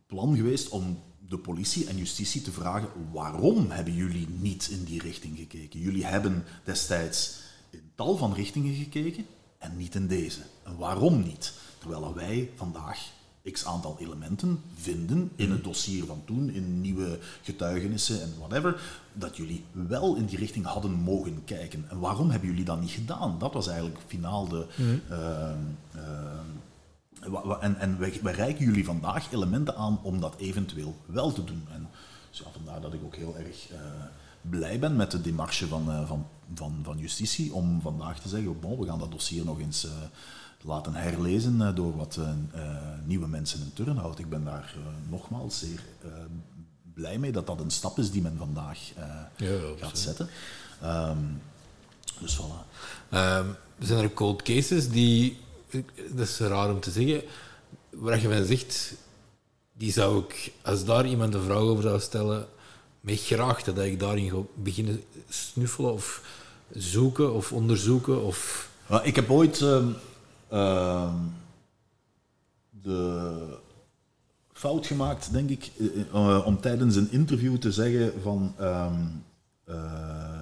plan geweest om de politie en justitie te vragen waarom hebben jullie niet in die richting gekeken? Jullie hebben destijds in tal van richtingen gekeken en niet in deze. En waarom niet? Terwijl wij vandaag x aantal elementen vinden in het dossier van toen, in nieuwe getuigenissen en whatever, dat jullie wel in die richting hadden mogen kijken. En waarom hebben jullie dat niet gedaan? Dat was eigenlijk finaal de, mm. uh, uh, en, en wij, wij, reiken jullie vandaag elementen aan om dat eventueel wel te doen. En dus ja, vandaar dat ik ook heel erg uh, blij ben met de demarche van, van, van, van justitie om vandaag te zeggen, bon, we gaan dat dossier nog eens laten herlezen door wat nieuwe mensen in Turnhout. Ik ben daar nogmaals zeer blij mee dat dat een stap is die men vandaag ja, gaat zetten. Um, dus voilà. Um, zijn er cold cases die dat is raar om te zeggen, waar je van zegt, die zou ik, als daar iemand een vraag over zou stellen, met graag dat ik daarin ga beginnen snuffelen of zoeken of onderzoeken? Of... Ik heb ooit ehm, ehm, de fout gemaakt, denk ik, eh, eh, om tijdens een interview te zeggen van ehm, eh,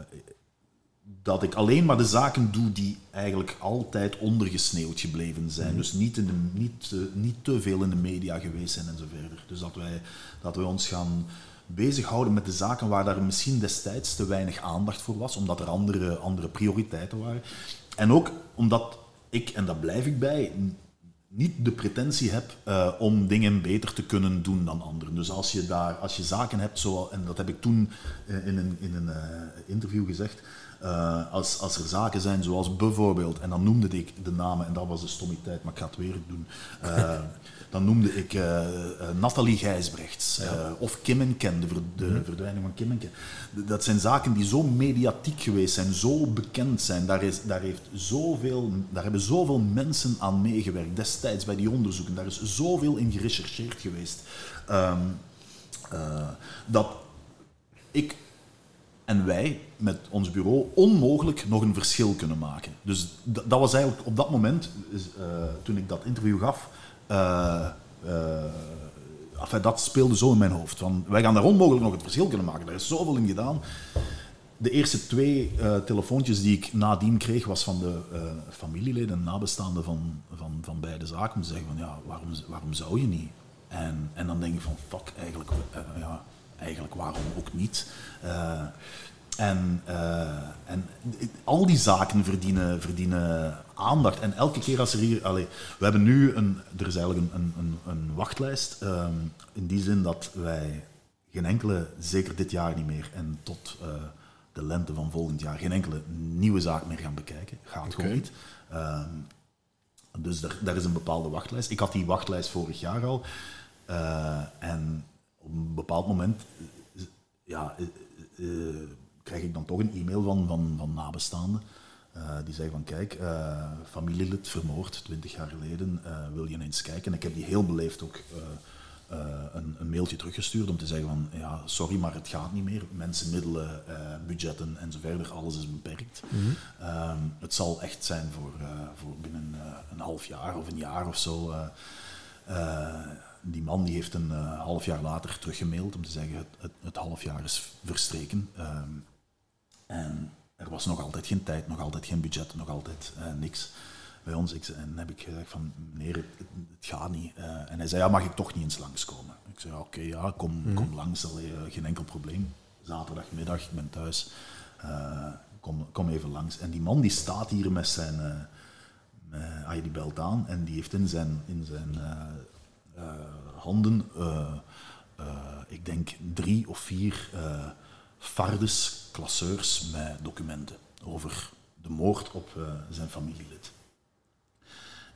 dat ik alleen maar de zaken doe die eigenlijk altijd ondergesneeuwd gebleven zijn. Dus niet, in de, niet, niet te veel in de media geweest zijn en zo verder. Dus dat wij, dat wij ons gaan bezighouden met de zaken waar daar misschien destijds te weinig aandacht voor was, omdat er andere, andere prioriteiten waren. En ook omdat ik, en daar blijf ik bij, niet de pretentie heb uh, om dingen beter te kunnen doen dan anderen. Dus als je, daar, als je zaken hebt, zo, en dat heb ik toen uh, in een, in een uh, interview gezegd, als, als er zaken zijn zoals bijvoorbeeld, en dan noemde ik de namen, en dat was de stommiteit, maar ik ga het weer doen. dan noemde ik uh, Nathalie Gijsbrechts ja. of Kim en Ken, de, ver, de mm -hmm. verdwijning van Kim en Ken. Dat zijn zaken die zo mediatiek geweest zijn, zo bekend zijn. Daar, is, daar, heeft zoveel, daar hebben zoveel mensen aan meegewerkt destijds bij die onderzoeken. Daar is zoveel in gerechercheerd geweest. Um, uh, dat ik en wij met ons bureau onmogelijk nog een verschil kunnen maken. Dus dat was eigenlijk op dat moment, uh, toen ik dat interview gaf, enfin, dat speelde zo in mijn hoofd. Van, wij gaan daar onmogelijk nog het verschil kunnen maken. Er is zoveel in gedaan. De eerste twee uh, telefoontjes die ik nadien kreeg, was van de familieleden, nabestaanden van, van, van beide zaken. Om te zeggen van, ja, waarom, waarom zou je niet? En, en dan denk ik van, fuck, eigenlijk, ja, eigenlijk waarom ook niet? En, uh, en al die zaken verdienen, verdienen aandacht. En elke keer als er hier... Allez, we hebben nu een... Er is eigenlijk een, een, een wachtlijst. Um, in die zin dat wij geen enkele, zeker dit jaar niet meer, en tot uh, de lente van volgend jaar, geen enkele nieuwe zaak meer gaan bekijken. Gaat okay. gewoon niet. Um, dus daar, daar is een bepaalde wachtlijst. Ik had die wachtlijst vorig jaar al. Uh, en op een bepaald moment... Ja, krijg ik dan toch een e-mail van, van, van nabestaanden. Uh, die zeggen van kijk, uh, familielid vermoord, 20 jaar geleden, uh, wil je eens kijken? En ik heb die heel beleefd ook een, een, mailtje teruggestuurd om te zeggen van ja, sorry, maar het gaat niet meer. Mensen, middelen, budgetten en zo verder, alles is beperkt. Mm -hmm. um, het zal echt zijn voor, voor binnen een half jaar of een jaar of zo. die man die heeft een half jaar later teruggemaild om te zeggen het, het, het half jaar is verstreken. En er was nog altijd geen tijd, nog altijd geen budget, nog altijd uh, niks bij ons. Ik, en heb ik gezegd van, meneer, het, het gaat niet. Uh, en hij zei, ja, mag ik toch niet eens langskomen? Ik zei, oké, okay, ja, kom, mm -hmm. kom langs, allee, uh, geen enkel probleem. Zaterdagmiddag, ik ben thuis, kom, kom even langs. En die man die staat hier met zijn, uh, die belt aan en die heeft in zijn, in zijn handen, ik denk drie of vier fardes, klasseurs met documenten over de moord op uh, zijn familielid.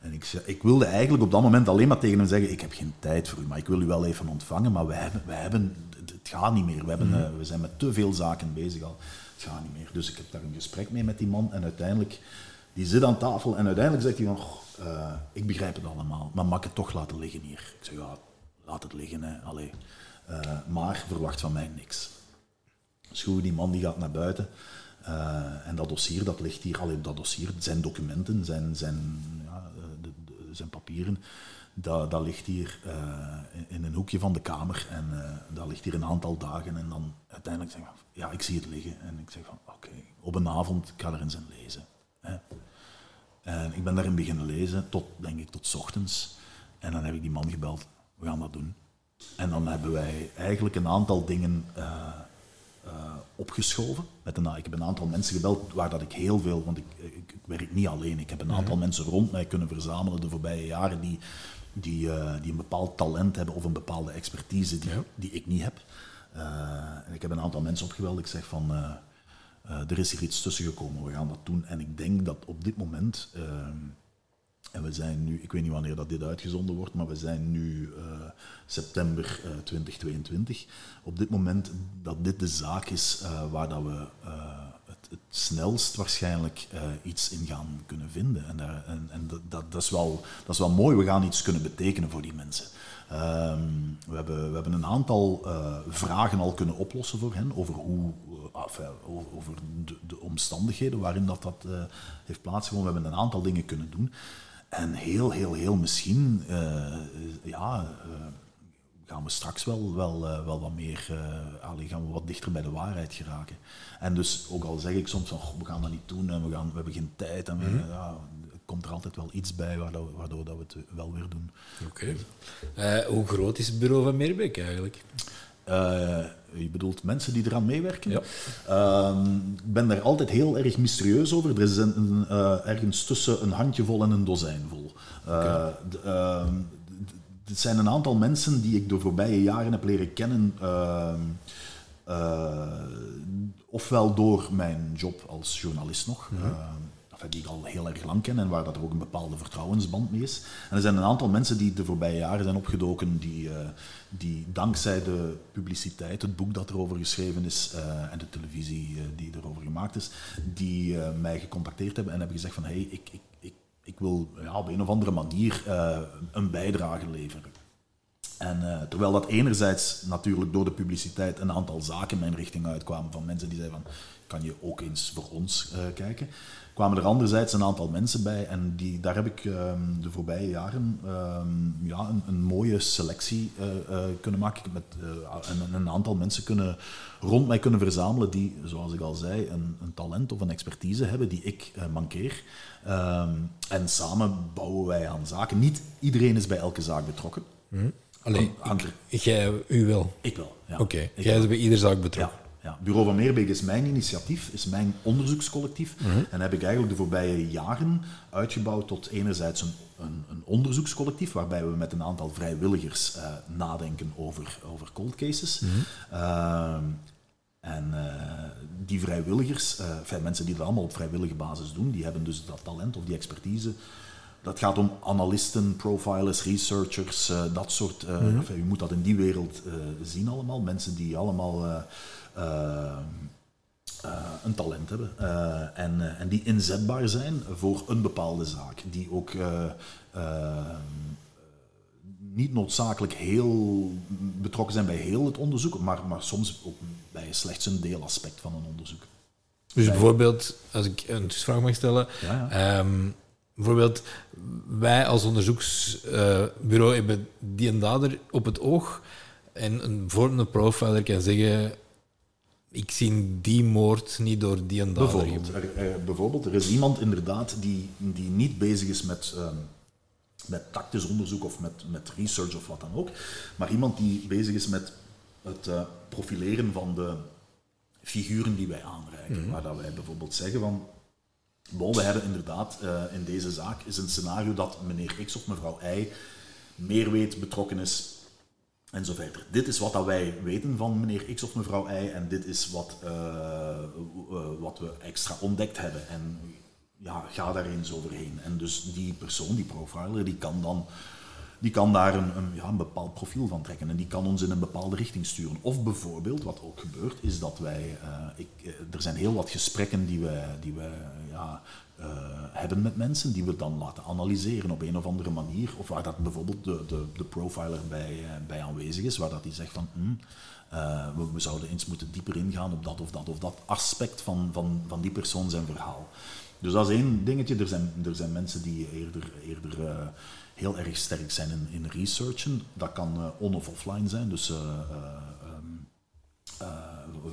En ik, ik, wilde eigenlijk op dat moment alleen maar tegen hem zeggen: Ik heb geen tijd voor u, maar ik wil u wel even ontvangen. Maar we hebben, we hebben, het gaat niet meer. We, hebben, mm. uh, we zijn met te veel zaken bezig al. Het gaat niet meer. Dus ik heb daar een gesprek mee met die man. En uiteindelijk, die zit aan tafel. En uiteindelijk zegt hij: van, uh, Ik begrijp het allemaal, maar mag ik het toch laten liggen hier? Ik zeg: Ja, laat het liggen. Hè. Allee. maar verwacht van mij niks. Schoen, die man die gaat naar buiten. Uh, en dat dossier, dat ligt hier, alleen dat dossier, zijn documenten, zijn, zijn, ja, de, de, zijn papieren, dat, dat ligt hier uh, in, een hoekje van de kamer en dat ligt hier een aantal dagen. En dan uiteindelijk zeg ik, ja, ik zie het liggen. En ik zeg van, oké, op een avond, ik ga er eens in lezen. Hè. En ik ben daarin beginnen lezen, tot, denk ik, tot ochtends. En dan heb ik die man gebeld, we gaan dat doen. En dan hebben wij eigenlijk een aantal dingen opgeschoven. Met een, ik heb een aantal mensen gebeld waar dat ik heel veel, want ik, ik, ik werk niet alleen. Ik heb een aantal mm mensen rond mij kunnen verzamelen de voorbije jaren die, die, uh, die een bepaald talent hebben of een bepaalde expertise die, ja. die ik niet heb. Uh, en ik heb een aantal mensen opgebeld. Ik zeg van, er is hier iets tussen gekomen, we gaan dat doen. En ik denk dat op dit moment ehm, en we zijn nu, ik weet niet wanneer dat dit uitgezonden wordt, maar we zijn nu uh, september uh, 2022. Op dit moment dat dit de zaak is uh, waar dat we het, het, snelst waarschijnlijk iets in gaan kunnen vinden. En, en, en dat, dat, is wel, dat is wel mooi, we gaan iets kunnen betekenen voor die mensen. Um, we, hebben, we hebben een aantal vragen al kunnen oplossen voor hen over hoe over de, de, omstandigheden waarin dat, dat uh, heeft plaatsgevonden. We hebben een aantal dingen kunnen doen. En heel, heel, heel misschien ja, gaan we straks wel, wel, wel wat meer, uh, gaan we wat dichter bij de waarheid geraken. En dus, ook al zeg ik soms van, we gaan dat niet doen en we, gaan, we hebben geen tijd en we, mm ja, komt er altijd wel iets bij waardoor, waardoor dat we het wel weer doen. Oké. Okay. hoe groot is het bureau van Meerbeek eigenlijk? Uh, je bedoelt mensen die eraan meewerken? Ja. Uh, ik ben daar altijd heel erg mysterieus over. Er is een, uh, ergens tussen een handjevol en een dozijnvol. Okay. Ehm, het zijn een aantal mensen die ik de voorbije jaren heb leren kennen. Ehm, ofwel door mijn job als journalist nog. Mm die ik al heel erg lang ken en waar dat er ook een bepaalde vertrouwensband mee is. En er zijn een aantal mensen die de voorbije jaren zijn opgedoken, die, uh, die dankzij de publiciteit, het boek dat erover geschreven is uh, en de televisie uh, die erover gemaakt is, die mij gecontacteerd hebben en hebben gezegd van hey, ik, ik, ik, ik wil ja, op een of andere manier een bijdrage leveren. En terwijl dat enerzijds natuurlijk door de publiciteit een aantal zaken mijn richting uitkwamen van mensen die zeiden van kan je ook eens voor ons kijken kwamen er anderzijds een aantal mensen bij en die, daar heb ik ehm, de voorbije jaren um, ja, een, een, mooie selectie uh, uh, kunnen maken. Ik heb met, uh, een, een, aantal mensen kunnen, rond mij kunnen verzamelen die, zoals ik al zei, een, een talent of een expertise hebben die ik mankeer. Um, en samen bouwen wij aan zaken. Niet iedereen is bij elke zaak betrokken. Mm. Alleen, jij, u wel? Ik wel, ja. Oké, okay. jij is bij iedere zaak betrokken. Ja. Ja, Bureau van Meerbeek is mijn initiatief, is mijn onderzoekscollectief. Mhm. En heb ik eigenlijk de voorbije jaren uitgebouwd tot enerzijds een, een, een onderzoekscollectief, waarbij we met een aantal vrijwilligers uh, nadenken over, over cold cases. Mm en uh, die vrijwilligers, uh, mensen die dat allemaal op vrijwillige basis doen, die hebben dus dat talent of die expertise. Dat gaat om analisten, profilers, researchers, dat soort. Mm enfin, u moet dat in die wereld zien allemaal. Mensen die allemaal uh, een talent hebben uh, en, en die inzetbaar zijn voor een bepaalde zaak. Die ook niet noodzakelijk heel betrokken zijn bij heel het onderzoek, maar, maar soms ook bij slechts een deelaspect van een onderzoek. Dus bijvoorbeeld, als ik een vraag mag stellen, ja, ja. Um, bijvoorbeeld wij als onderzoeksbureau hebben die en dader op het oog en een vormende profiler kan zeggen ik zie die moord niet door die en bijvoorbeeld er, bijvoorbeeld, er is iemand inderdaad die, die niet bezig is met, um, met tactisch onderzoek of met, met research of wat dan ook, maar iemand die bezig is met het uh, profileren van de figuren die wij aanreiken. Mm Waar dat wij bijvoorbeeld zeggen van, bon, we hebben inderdaad uh, in deze zaak is een scenario dat meneer X of mevrouw Y meer weet, betrokken is en zo verder. Dit is wat dat wij weten van meneer X of mevrouw Y en dit is wat, uh, uh, wat we extra ontdekt hebben. En ja, ga daar eens overheen. En dus die persoon, die profiler, die kan dan die kan daar een, een, ja, een bepaald profiel van trekken en die kan ons in een bepaalde richting sturen. Of bijvoorbeeld, wat ook gebeurt, is dat wij, uh, ik, er zijn heel wat gesprekken die we, die we ja, uh, hebben met mensen, die we dan laten analyseren op een of andere manier. Of waar dat bijvoorbeeld de, de, de profiler bij, uh, bij aanwezig is, waar dat die zegt van hm, uh, we, zouden eens moeten dieper ingaan op dat of dat of dat aspect van, van, van die persoon zijn verhaal. Dus dat is één dingetje. Er zijn, er zijn mensen die eerder, eerder heel erg sterk zijn in, in researchen. Dat kan on- of offline zijn, dus um,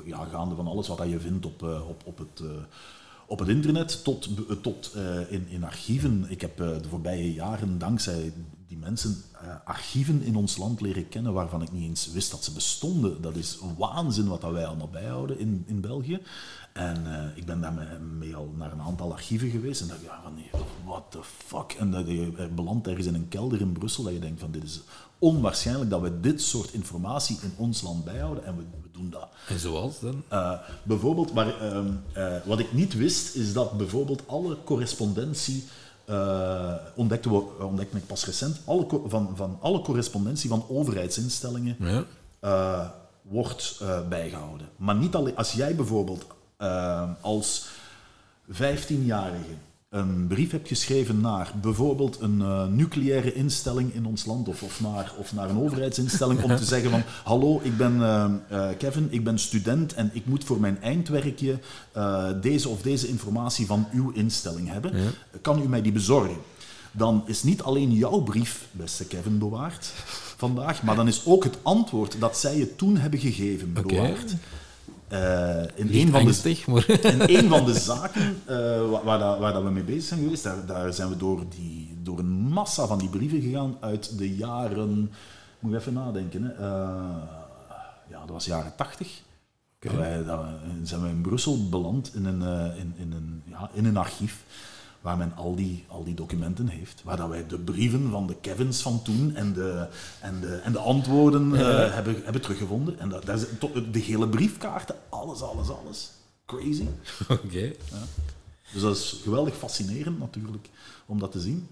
ja, gaande van alles wat je vindt op, op, op het op het internet tot, tot uh, in, in archieven. Ik heb uh, de voorbije jaren dankzij die mensen archieven in ons land leren kennen waarvan ik niet eens wist dat ze bestonden. Dat is waanzin wat dat wij allemaal bijhouden in, in België. En ik ben daarmee al naar een aantal archieven geweest en dacht, ja, van, what the fuck? En dat je belandt ergens in een kelder in Brussel dat je denkt van, dit is onwaarschijnlijk dat we dit soort informatie in ons land bijhouden en we, we doen dat. En zoals dan? Uh, bijvoorbeeld, maar uh, uh, wat ik niet wist, is dat bijvoorbeeld alle correspondentie, ontdekte, we, ontdekte ik pas recent, alle, van, van alle correspondentie van overheidsinstellingen ja. wordt bijgehouden. Maar niet alleen, als jij bijvoorbeeld als 15-jarige een brief hebt geschreven naar bijvoorbeeld een uh, nucleaire instelling in ons land of, of, naar, of naar een overheidsinstelling om te zeggen van hallo, ik ben uh, uh, Kevin, ik ben student en ik moet voor mijn eindwerkje deze of deze informatie van uw instelling hebben. Kan u mij die bezorgen? Dan is niet alleen jouw brief, beste Kevin, bewaard vandaag, maar dan is ook het antwoord dat zij je toen hebben gegeven bewaard. in, een van de, maar... in een van de zaken uh, waar, waar, waar dat we mee bezig zijn geweest, daar, daar, zijn we door, die, door een massa van die brieven gegaan uit de jaren... Moet je even nadenken. Hè. Uh, ja, dat was jaren tachtig. Okay. Wij, dat, zijn we in Brussel beland in een, in, in, een, ja, in een archief waar men al die, al die documenten heeft. Waar dat wij de brieven van de Kevins van toen en de, en de, en de antwoorden uh, hebben, hebben teruggevonden. En dat, dat is de hele briefkaarten, alles, alles, alles. Crazy. Oké. Ja. Dus dat is geweldig fascinerend natuurlijk om dat te zien.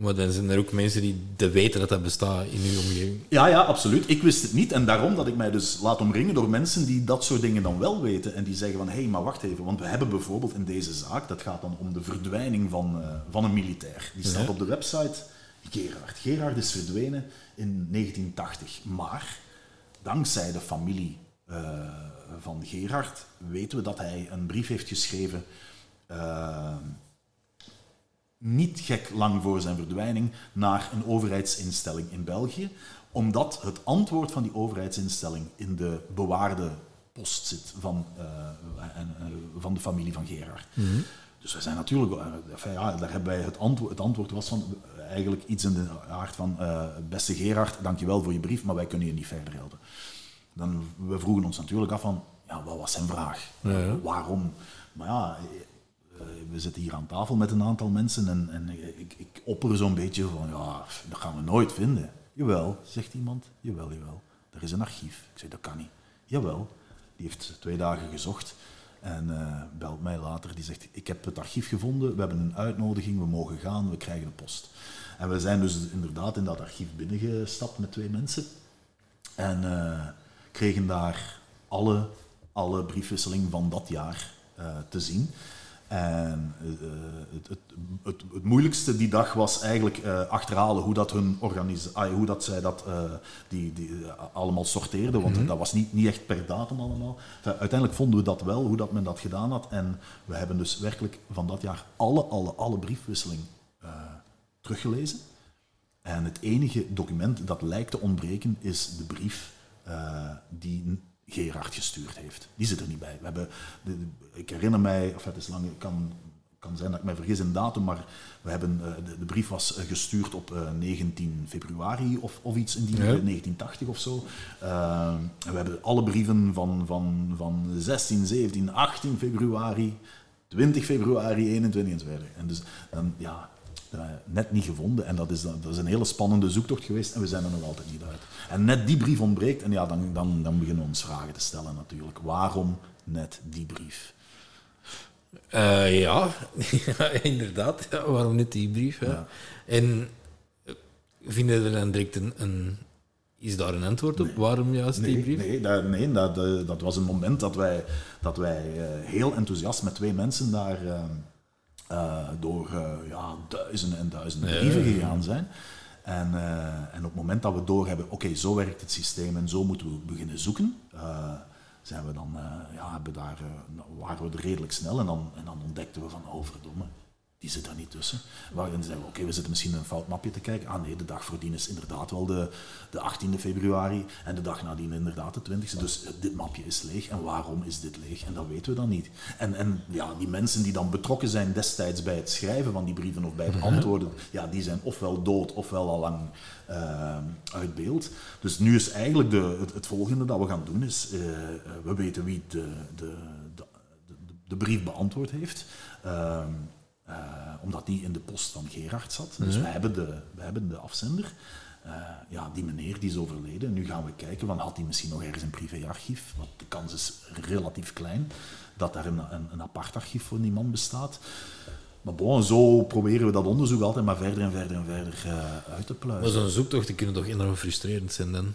Maar dan zijn er ook mensen die de weten dat dat bestaat in uw omgeving. Ja, ja, absoluut. Ik wist het niet. En daarom dat ik mij dus laat omringen door mensen die dat soort dingen dan wel weten. En die zeggen van, hé, hey, maar wacht even. Want we hebben bijvoorbeeld in deze zaak, dat gaat dan om de verdwijning van, uh, van een militair. Die staat op de website Gerard. Gerard is verdwenen in 1980. Maar, dankzij de familie uh, van Gerard, weten we dat hij een brief heeft geschreven... Uh, niet gek lang voor zijn verdwijning naar een overheidsinstelling in België, omdat het antwoord van die overheidsinstelling in de bewaarde post zit van, uh, en, uh, van de familie van Gerard. Mm -hmm. Dus wij zijn natuurlijk, uh, ja, daar hebben wij het antwoord, het antwoord was van eigenlijk iets in de aard van, beste Gerard, dankjewel voor je brief, maar wij kunnen je niet verder helpen. Dan, we vroegen ons natuurlijk af van, ja, wat was zijn vraag? Ja, ja. Waarom? Maar ja, eh, we zitten hier aan tafel met een aantal mensen en, en ik, ik opper zo'n beetje van, ja, dat gaan we nooit vinden. Jawel, zegt iemand. Jawel, jawel. Er is een archief. Ik zeg, dat kan niet. Jawel. Die heeft twee dagen gezocht en uh, belt mij later. Die zegt, ik heb het archief gevonden, we hebben een uitnodiging, we mogen gaan, we krijgen een post. En we zijn dus inderdaad in dat archief binnengestapt met twee mensen. En uh, kregen daar alle, alle briefwisseling van dat jaar te zien. En uh, het, het, het, het, moeilijkste die dag was eigenlijk uh, achterhalen hoe dat, hun organisatie, hoe dat zij dat die, die, allemaal sorteerden, want mm -hmm. dat was niet, niet echt per datum allemaal. Enfin, uiteindelijk vonden we dat wel, hoe dat men dat gedaan had. En we hebben dus werkelijk van dat jaar alle, alle, alle briefwisseling teruggelezen. En het enige document dat lijkt te ontbreken is de brief die Gerard gestuurd heeft. Die zit er niet bij. We hebben, de, ik herinner mij, of het is lang, kan, kan zijn dat ik mij vergis in datum, maar we hebben, de, de brief was gestuurd op uh, 19 februari of, of iets in die ja. 1980 of zo. Uh, we hebben alle brieven van, van, van 16, 17, 18 februari, 20 februari, 21 enzovoort. En dus dan, ja, net niet gevonden. En dat is, dat is een hele spannende zoektocht geweest en we zijn er nog altijd niet uit. En net die brief ontbreekt en ja, dan, dan, dan beginnen we ons vragen te stellen natuurlijk. Waarom net die brief? Uh, ja. inderdaad. Ja, waarom net die brief? Ja. En eh, vinden we dan direct een, een, Is daar een antwoord op? Nee. Waarom juist nee, die brief? Nee, dat, nee dat, dat was een moment dat wij, dat wij heel enthousiast met twee mensen daar uh, door ja, duizenden en duizenden brieven gegaan zijn. En, uh, en op het moment dat we doorhebben, oké, okay, zo werkt het systeem en zo moeten we beginnen zoeken, zijn we dan, ja, hebben daar, waren we er redelijk snel en dan, en dan ontdekten we van, oh verdomme, die zit er niet tussen. Waarin zeiden we, oké, okay, we zitten misschien een fout mapje te kijken. Ah nee, de dag voordien is inderdaad wel de, de 18e februari en de dag nadien inderdaad de 20e. Dus dit mapje is leeg. En waarom is dit leeg? En dat weten we dan niet. En, en ja, die mensen die dan betrokken zijn destijds bij het schrijven van die brieven of bij het antwoorden, ja, die zijn ofwel dood ofwel al lang uh, uit beeld. Dus nu is eigenlijk de, het, het volgende dat we gaan doen, is uh, we weten wie de, de, de, de, de brief beantwoord heeft. Uh, uh, omdat die in de post van Gerard zat. Dus we, hebben de, we hebben de afzender. Uh, ja, die meneer die is overleden. Nu gaan we kijken, van, had hij misschien nog ergens een privéarchief? Want de kans is relatief klein dat daar een, een, een apart archief voor die man bestaat. Maar bon, zo proberen we dat onderzoek altijd maar verder en verder en verder uh, uit te pluizen. Maar zo'n zoektocht die kunnen toch enorm frustrerend zijn dan?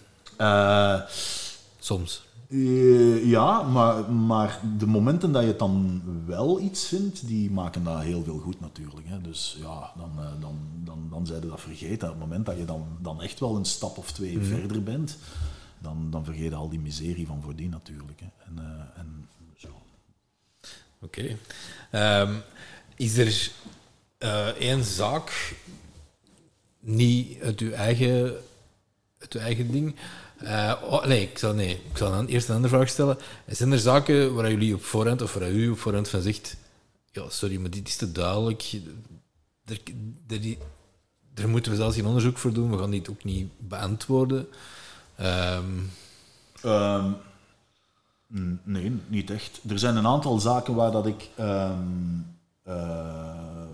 Soms. Eh, ja, maar, maar de momenten dat je het dan wel iets vindt, die maken dat heel veel goed natuurlijk. Hè. Dus ja, dan, uh, dan, dan, dan zijn dat vergeten. Op het moment dat je dan, dan echt wel een stap of twee Mhm. verder bent, dan, dan vergeet je al die miserie van voordien natuurlijk. Hè. En, eh, en zo. Oké. Ehm, is er eh, één zaak, niet uit uw eigen, uit uw eigen ding? Eh, oh, nee, ik zal, nee, ik zal eerst een andere vraag stellen. Zijn er zaken waar jullie op voorhand, of waar u op voorhand van zegt, ja, sorry, maar dit is te duidelijk. Er, daar moeten we zelfs geen onderzoek voor doen, we gaan dit ook niet beantwoorden. Ehm, Ehm, nee, niet echt. Er zijn een aantal zaken waar dat ik ehm, eh,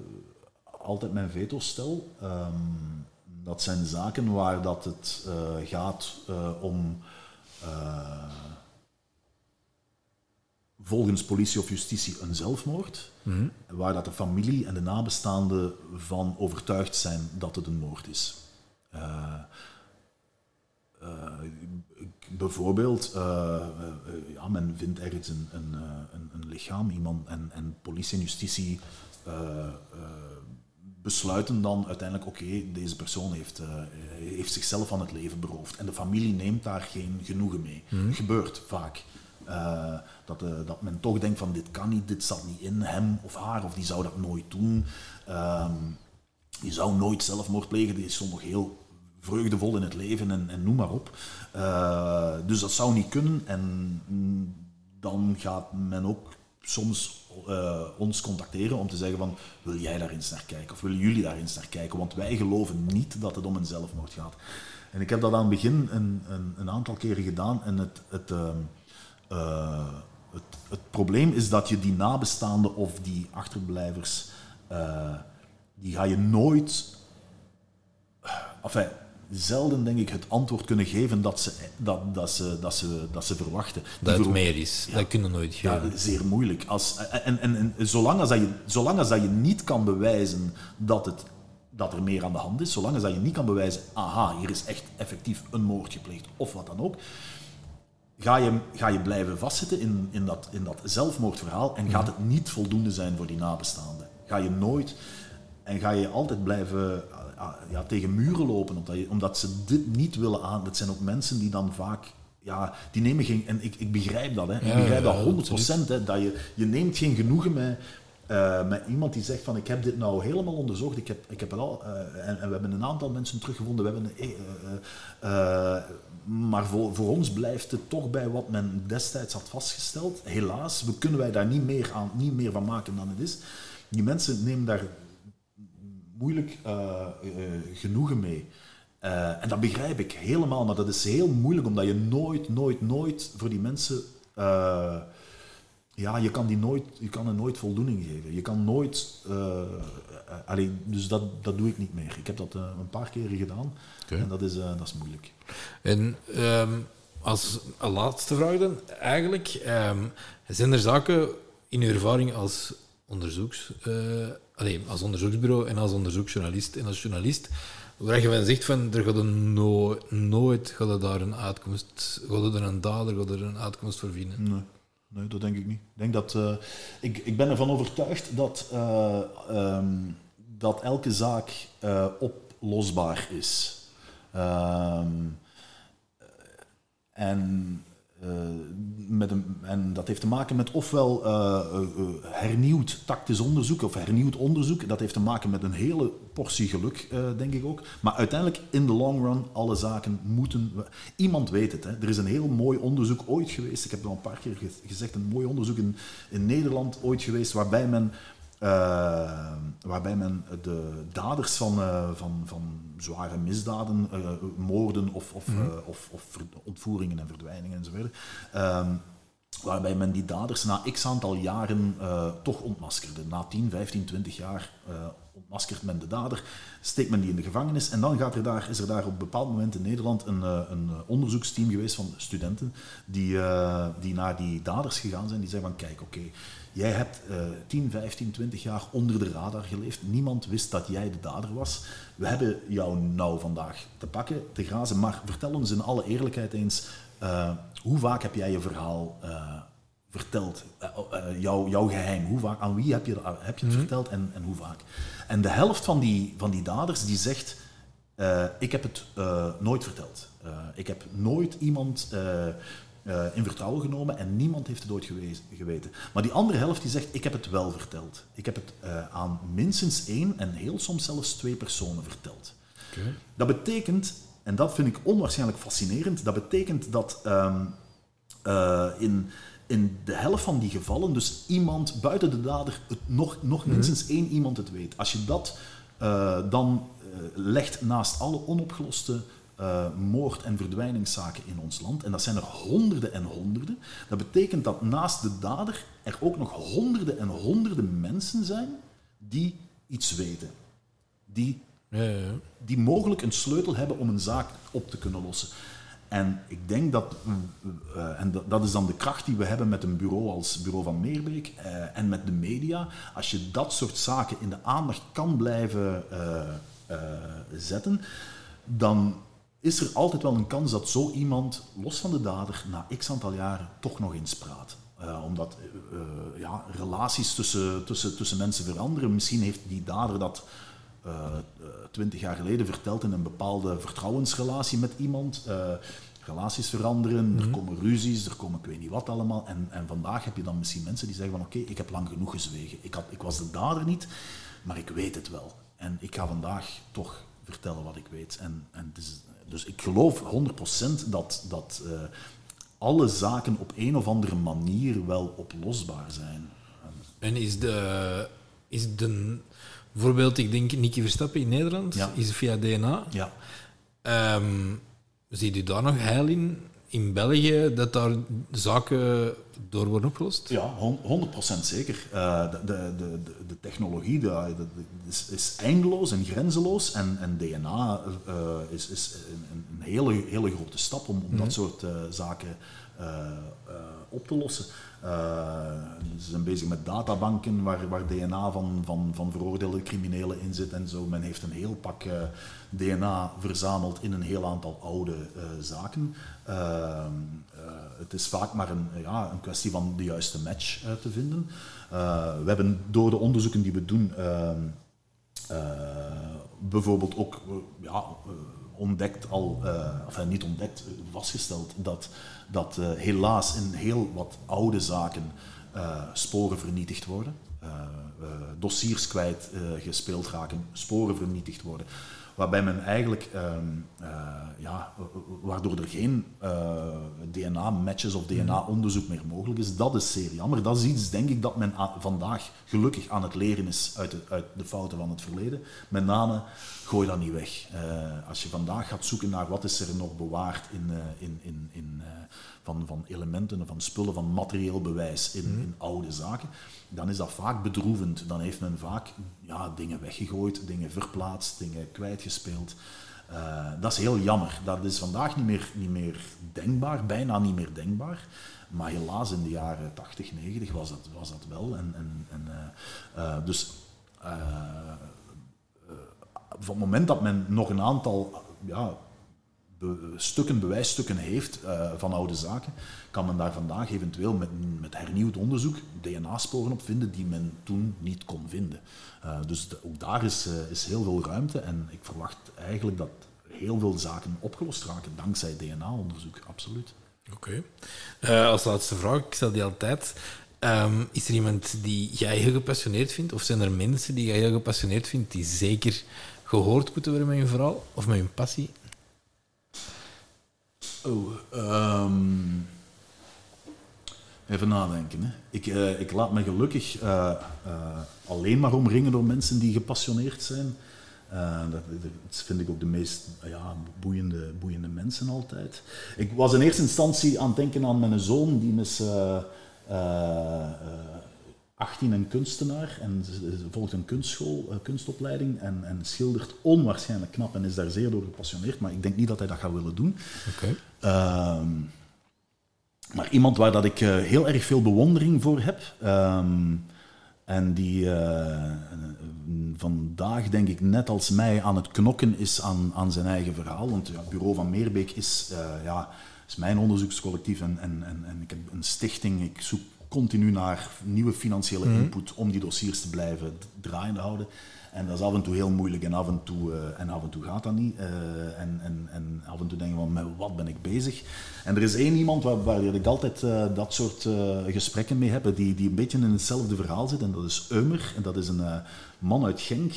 altijd mijn veto stel. Ehm, dat zijn zaken waar dat het eh, gaat eh, om eh, volgens politie of justitie een zelfmoord. Waar dat de familie en de nabestaanden van overtuigd zijn dat het een moord is. Bijvoorbeeld, ja, men vindt ergens een, een, een, een lichaam, iemand, en, en politie en justitie besluiten dan uiteindelijk, oké, deze persoon heeft, eh, heeft zichzelf van het leven beroofd. En de familie neemt daar geen genoegen mee. Gebeurt vaak. Eh, dat, eh, dat men toch denkt van dit kan niet, dit zat niet in hem of haar, of die zou dat nooit doen. Ehm, die zou nooit zelfmoord plegen, die is soms nog heel vreugdevol in het leven en, en noem maar op. Dus dat zou niet kunnen en mm, dan gaat men ook soms eh, ons contacteren om te zeggen van wil jij daar eens naar kijken? Of willen jullie daar eens naar kijken, want wij geloven niet dat het om een zelfmoord gaat. En ik heb dat aan het begin een, een, een aantal keren gedaan. En het, het, ehm, eh, het, het probleem is dat je die nabestaanden of die achterblijvers, eh, die ga je nooit enfin, zelden denk ik het antwoord kunnen geven dat ze, dat, dat ze, dat ze, dat ze verwachten. Die dat het meer is. Dat kunnen nooit ja, geven. zeer moeilijk. Als, en en, en zolang, als dat je, zolang als dat je niet kan bewijzen dat, het, dat er meer aan de hand is, zolang als dat je niet kan bewijzen, aha, hier is echt effectief een moord gepleegd, of wat dan ook, ga je, ga je blijven vastzitten in, in, dat, in dat zelfmoordverhaal en gaat het niet voldoende zijn voor die nabestaanden. Ga je nooit en ga je altijd blijven ja, tegen muren lopen, omdat, je, omdat ze dit niet willen aan. Dat zijn ook mensen die dan vaak, ja, die nemen geen, en ik, ik begrijp dat, hè, ik begrijp dat 100%, hè, dat je, je neemt geen genoegen met, eh, met iemand die zegt van ik heb dit nou helemaal onderzocht, ik heb, ik heb het al, eh, en, en we hebben een aantal mensen teruggevonden, we hebben een, eh, eh, maar voor, voor ons blijft het toch bij wat men destijds had vastgesteld. Helaas, we kunnen wij daar niet meer, aan, niet meer van maken dan het is. Die mensen nemen daar moeilijk eh, eh, genoegen mee. Eh, en dat begrijp ik helemaal, maar dat is heel moeilijk omdat je nooit, nooit, nooit voor die mensen. ja, je kan, die nooit, je kan er nooit voldoening geven. Je kan nooit. allee, dus dat, dat doe ik niet meer. Ik heb dat een paar keren gedaan en dat is, dat is moeilijk. En ehm, als laatste vraag dan, eigenlijk, ehm, zijn er zaken in uw ervaring als onderzoeks, allee, als onderzoeksbureau en als onderzoeksjournalist en als journalist, waar je van zegt van er gaat nooit gaat er daar een uitkomst, gaat er een dader, gaat er een uitkomst voor vinden. Nee, nee dat denk ik niet. Ik, denk dat, eh, ik, ik ben ervan overtuigd dat, eh, ehm, dat elke zaak eh, oplosbaar is. Ehm, en, met een, en dat heeft te maken met ofwel eh, eh, eh, hernieuwd tactisch onderzoek of hernieuwd onderzoek. Dat heeft te maken met een hele portie geluk, eh, denk ik ook. Maar uiteindelijk, in de long run, alle zaken moeten... Iemand weet het. Hè. Er is een heel mooi onderzoek ooit geweest. Ik heb al een paar keer ge- gezegd. Een mooi onderzoek in, in Nederland ooit geweest, waarbij men... eh, waarbij men de daders van, eh, van, van zware misdaden, eh, moorden of, of, eh, of, of ontvoeringen en verdwijningen enzovoort, ehm, waarbij men die daders na x aantal jaren toch ontmaskerde. Na 10, 15, 20 jaar ontmaskert men de dader, steekt men die in de gevangenis en dan gaat er daar, is er daar op een bepaald moment in Nederland een, eh, een onderzoeksteam geweest van studenten die, eh, die naar die daders gegaan zijn. Die zeggen van kijk, oké, jij hebt eh 10, 15, 20 jaar onder de radar geleefd. Niemand wist dat jij de dader was. We hebben jou nou vandaag te pakken, te grazen, maar vertel ons in alle eerlijkheid eens eh, hoe vaak heb jij je verhaal eh, verteld? Eh, eh, jouw, jouw geheim, hoe vaak, aan wie heb je, heb je het verteld en, en hoe vaak? En de helft van die, van die daders die zegt, eh, ik heb het eh, nooit verteld. Eh, ik heb nooit iemand eh, eh, in vertrouwen genomen en niemand heeft het ooit gewezen, geweten. Maar die andere helft die zegt, ik heb het wel verteld. Ik heb het eh, aan minstens één en heel soms zelfs twee personen verteld. Dat betekent, en dat vind ik onwaarschijnlijk fascinerend, dat betekent dat ehm, eh, in, in de helft van die gevallen, dus iemand buiten de dader, het nog, nog minstens één iemand het weet. Als je dat eh, dan eh, legt naast alle onopgeloste eh, moord- en verdwijningszaken in ons land, en dat zijn er honderden en honderden, dat betekent dat naast de dader er ook nog honderden en honderden mensen zijn die iets weten. Die Ja, ja, ja. die mogelijk een sleutel hebben om een zaak op te kunnen lossen. En ik denk dat, eh, en dat, is dan de kracht die we hebben met een bureau als Bureau van Meerbeek eh, en met de media. Als je dat soort zaken in de aandacht kan blijven eh, zetten, dan is er altijd wel een kans dat zo iemand, los van de dader, na x aantal jaren toch nog eens praat. Omdat ja, relaties tussen, tussen, tussen mensen veranderen. Misschien heeft die dader dat twintig jaar geleden verteld in een bepaalde vertrouwensrelatie met iemand. Eh, relaties veranderen, er komen ruzies, er komen ik weet niet wat allemaal. En, en vandaag heb je dan misschien mensen die zeggen van oké, ik heb lang genoeg gezwegen. Ik, had, ik was de dader niet, maar ik weet het wel. En ik ga vandaag toch vertellen wat ik weet. En, en is, dus ik geloof 100% dat, dat eh, alle zaken op een of andere manier wel oplosbaar zijn. En is de, is de... Bijvoorbeeld, ik denk Nicky Verstappen in Nederland, Ja. is via DNA. Ja. Ehm, Um, ziet u daar nog heil in, in België, dat daar zaken door worden opgelost? Ja, hon- 100% zeker. Eh, de, de, de, de- technologie de, is, is eindeloos en grenzeloos. En, en DNA eh, is, is een, een hele, hele grote stap om, om dat soort eh, zaken op te lossen. Eh, ze zijn bezig met databanken waar, waar DNA van, van, van veroordeelde criminelen in zit en zo. Men heeft een heel pak eh, DNA verzameld in een heel aantal oude eh, zaken. Ehm, eh, het is vaak maar een, ja, een kwestie van de juiste match te vinden. We hebben door de onderzoeken die we doen eh, bijvoorbeeld ook ja, eh, ontdekt al, eh, enfin niet ontdekt, eh, vastgesteld dat, dat eh, helaas in heel wat oude zaken eh, sporen vernietigd worden. Eh, eh, dossiers kwijt eh, gespeeld raken, sporen vernietigd worden. Waarbij men eigenlijk, ehm, eh, ja, eh, waardoor er geen DNA-matches of DNA-onderzoek meer mogelijk is, dat is zeer jammer. Dat is iets, denk ik, dat men vandaag gelukkig aan het leren is uit de, uit de fouten van het verleden. Met name, gooi dat niet weg. Eh, als je vandaag gaat zoeken naar wat is er nog bewaard in, eh, in, in, in, eh, van, van elementen, van spullen, van materieel bewijs in, in oude zaken, dan is dat vaak bedroevend. Dan heeft men vaak ja, dingen weggegooid, dingen verplaatst, dingen kwijtgespeeld. Eh, dat is heel jammer. Dat is vandaag niet meer, niet meer denkbaar, bijna niet meer denkbaar. Maar helaas in de jaren 80, 90 was dat, was dat wel. En, en, en, eh, eh, dus van het moment dat men nog een aantal ja, stukken, bewijsstukken heeft eh, van oude zaken, kan men daar vandaag eventueel met, met hernieuwd onderzoek DNA-sporen op vinden die men toen niet kon vinden. Eh, dus ook daar is, eh, is heel veel ruimte en ik verwacht eigenlijk dat heel veel zaken opgelost raken dankzij DNA-onderzoek, absoluut. Oké. Als laatste vraag, ik stel die altijd. Ehm, is er iemand die jij heel gepassioneerd vindt? Of zijn er mensen die jij heel gepassioneerd vindt die zeker gehoord moeten worden met hun verhaal of met hun passie? Oh, ehm, even nadenken. Hè. Ik, eh, ik laat me gelukkig eh, eh, alleen maar omringen door mensen die gepassioneerd zijn. Dat, dat vind ik ook de meest ja, boeiende, boeiende mensen altijd. Ik was in eerste instantie aan het denken aan mijn zoon, die is 18 en kunstenaar en volgt een kunstschool, eh, kunstopleiding en, en schildert onwaarschijnlijk knap en is daar zeer door gepassioneerd, maar ik denk niet dat hij dat gaat willen doen. Ehm, maar iemand waar dat ik eh, heel erg veel bewondering voor heb. ehm, en die eh, vandaag, denk ik, net als mij aan het knokken is aan, aan zijn eigen verhaal. Want ja, het bureau van Meerbeek is, ja, is mijn onderzoekscollectief en, en, en, en ik heb een stichting. Ik zoek continu naar nieuwe financiële input om die dossiers te blijven draaiende houden. En dat is af en toe heel moeilijk en af en toe, uh, en af en toe gaat dat niet. Uh, en, en, en af en toe denk je van, met wat ben ik bezig? En er is één iemand waar, waar ik altijd uh, dat soort gesprekken mee heb, die, die een beetje in hetzelfde verhaal zit. En dat is Eumer. En dat is een man uit Genk.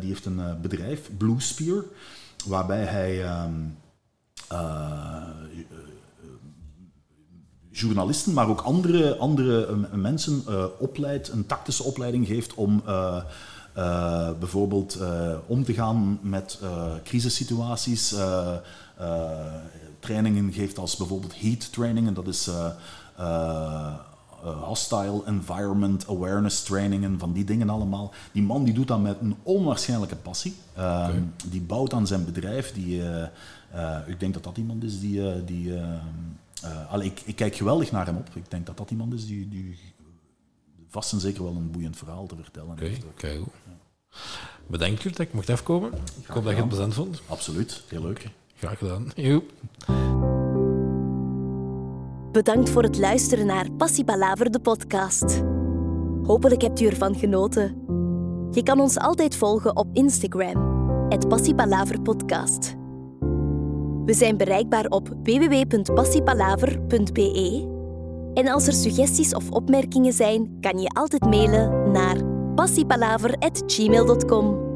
die heeft een bedrijf, Blue Spear, waarbij hij... Journalisten, maar ook andere, andere mensen opleidt, een tactische opleiding geeft om uh, bijvoorbeeld uh, om te gaan met uh, crisissituaties. trainingen geeft als bijvoorbeeld heat trainingen, dat is hostile environment awareness trainingen, van die dingen allemaal. Die man die doet dat met een onwaarschijnlijke passie. Okay. Die bouwt aan zijn bedrijf. Die, ik denk dat dat iemand is die. die allee, ik, ik, kijk geweldig naar hem op. Ik denk dat dat iemand is die, die vast en zeker wel een boeiend verhaal te vertellen Oké, okay, okay. Bedankt dat ik mocht afkomen. ik hoop dat je het plezant vond. Absoluut, heel leuk. Graag gedaan. Joep. Bedankt voor het luisteren naar Passie Palaver, de podcast. Hopelijk hebt u ervan genoten. Je kan ons altijd volgen op Instagram, het Podcast. We zijn bereikbaar op www.passiepalaver.be en als er suggesties of opmerkingen zijn, kan je altijd mailen naar passiepalaver.gmail.com.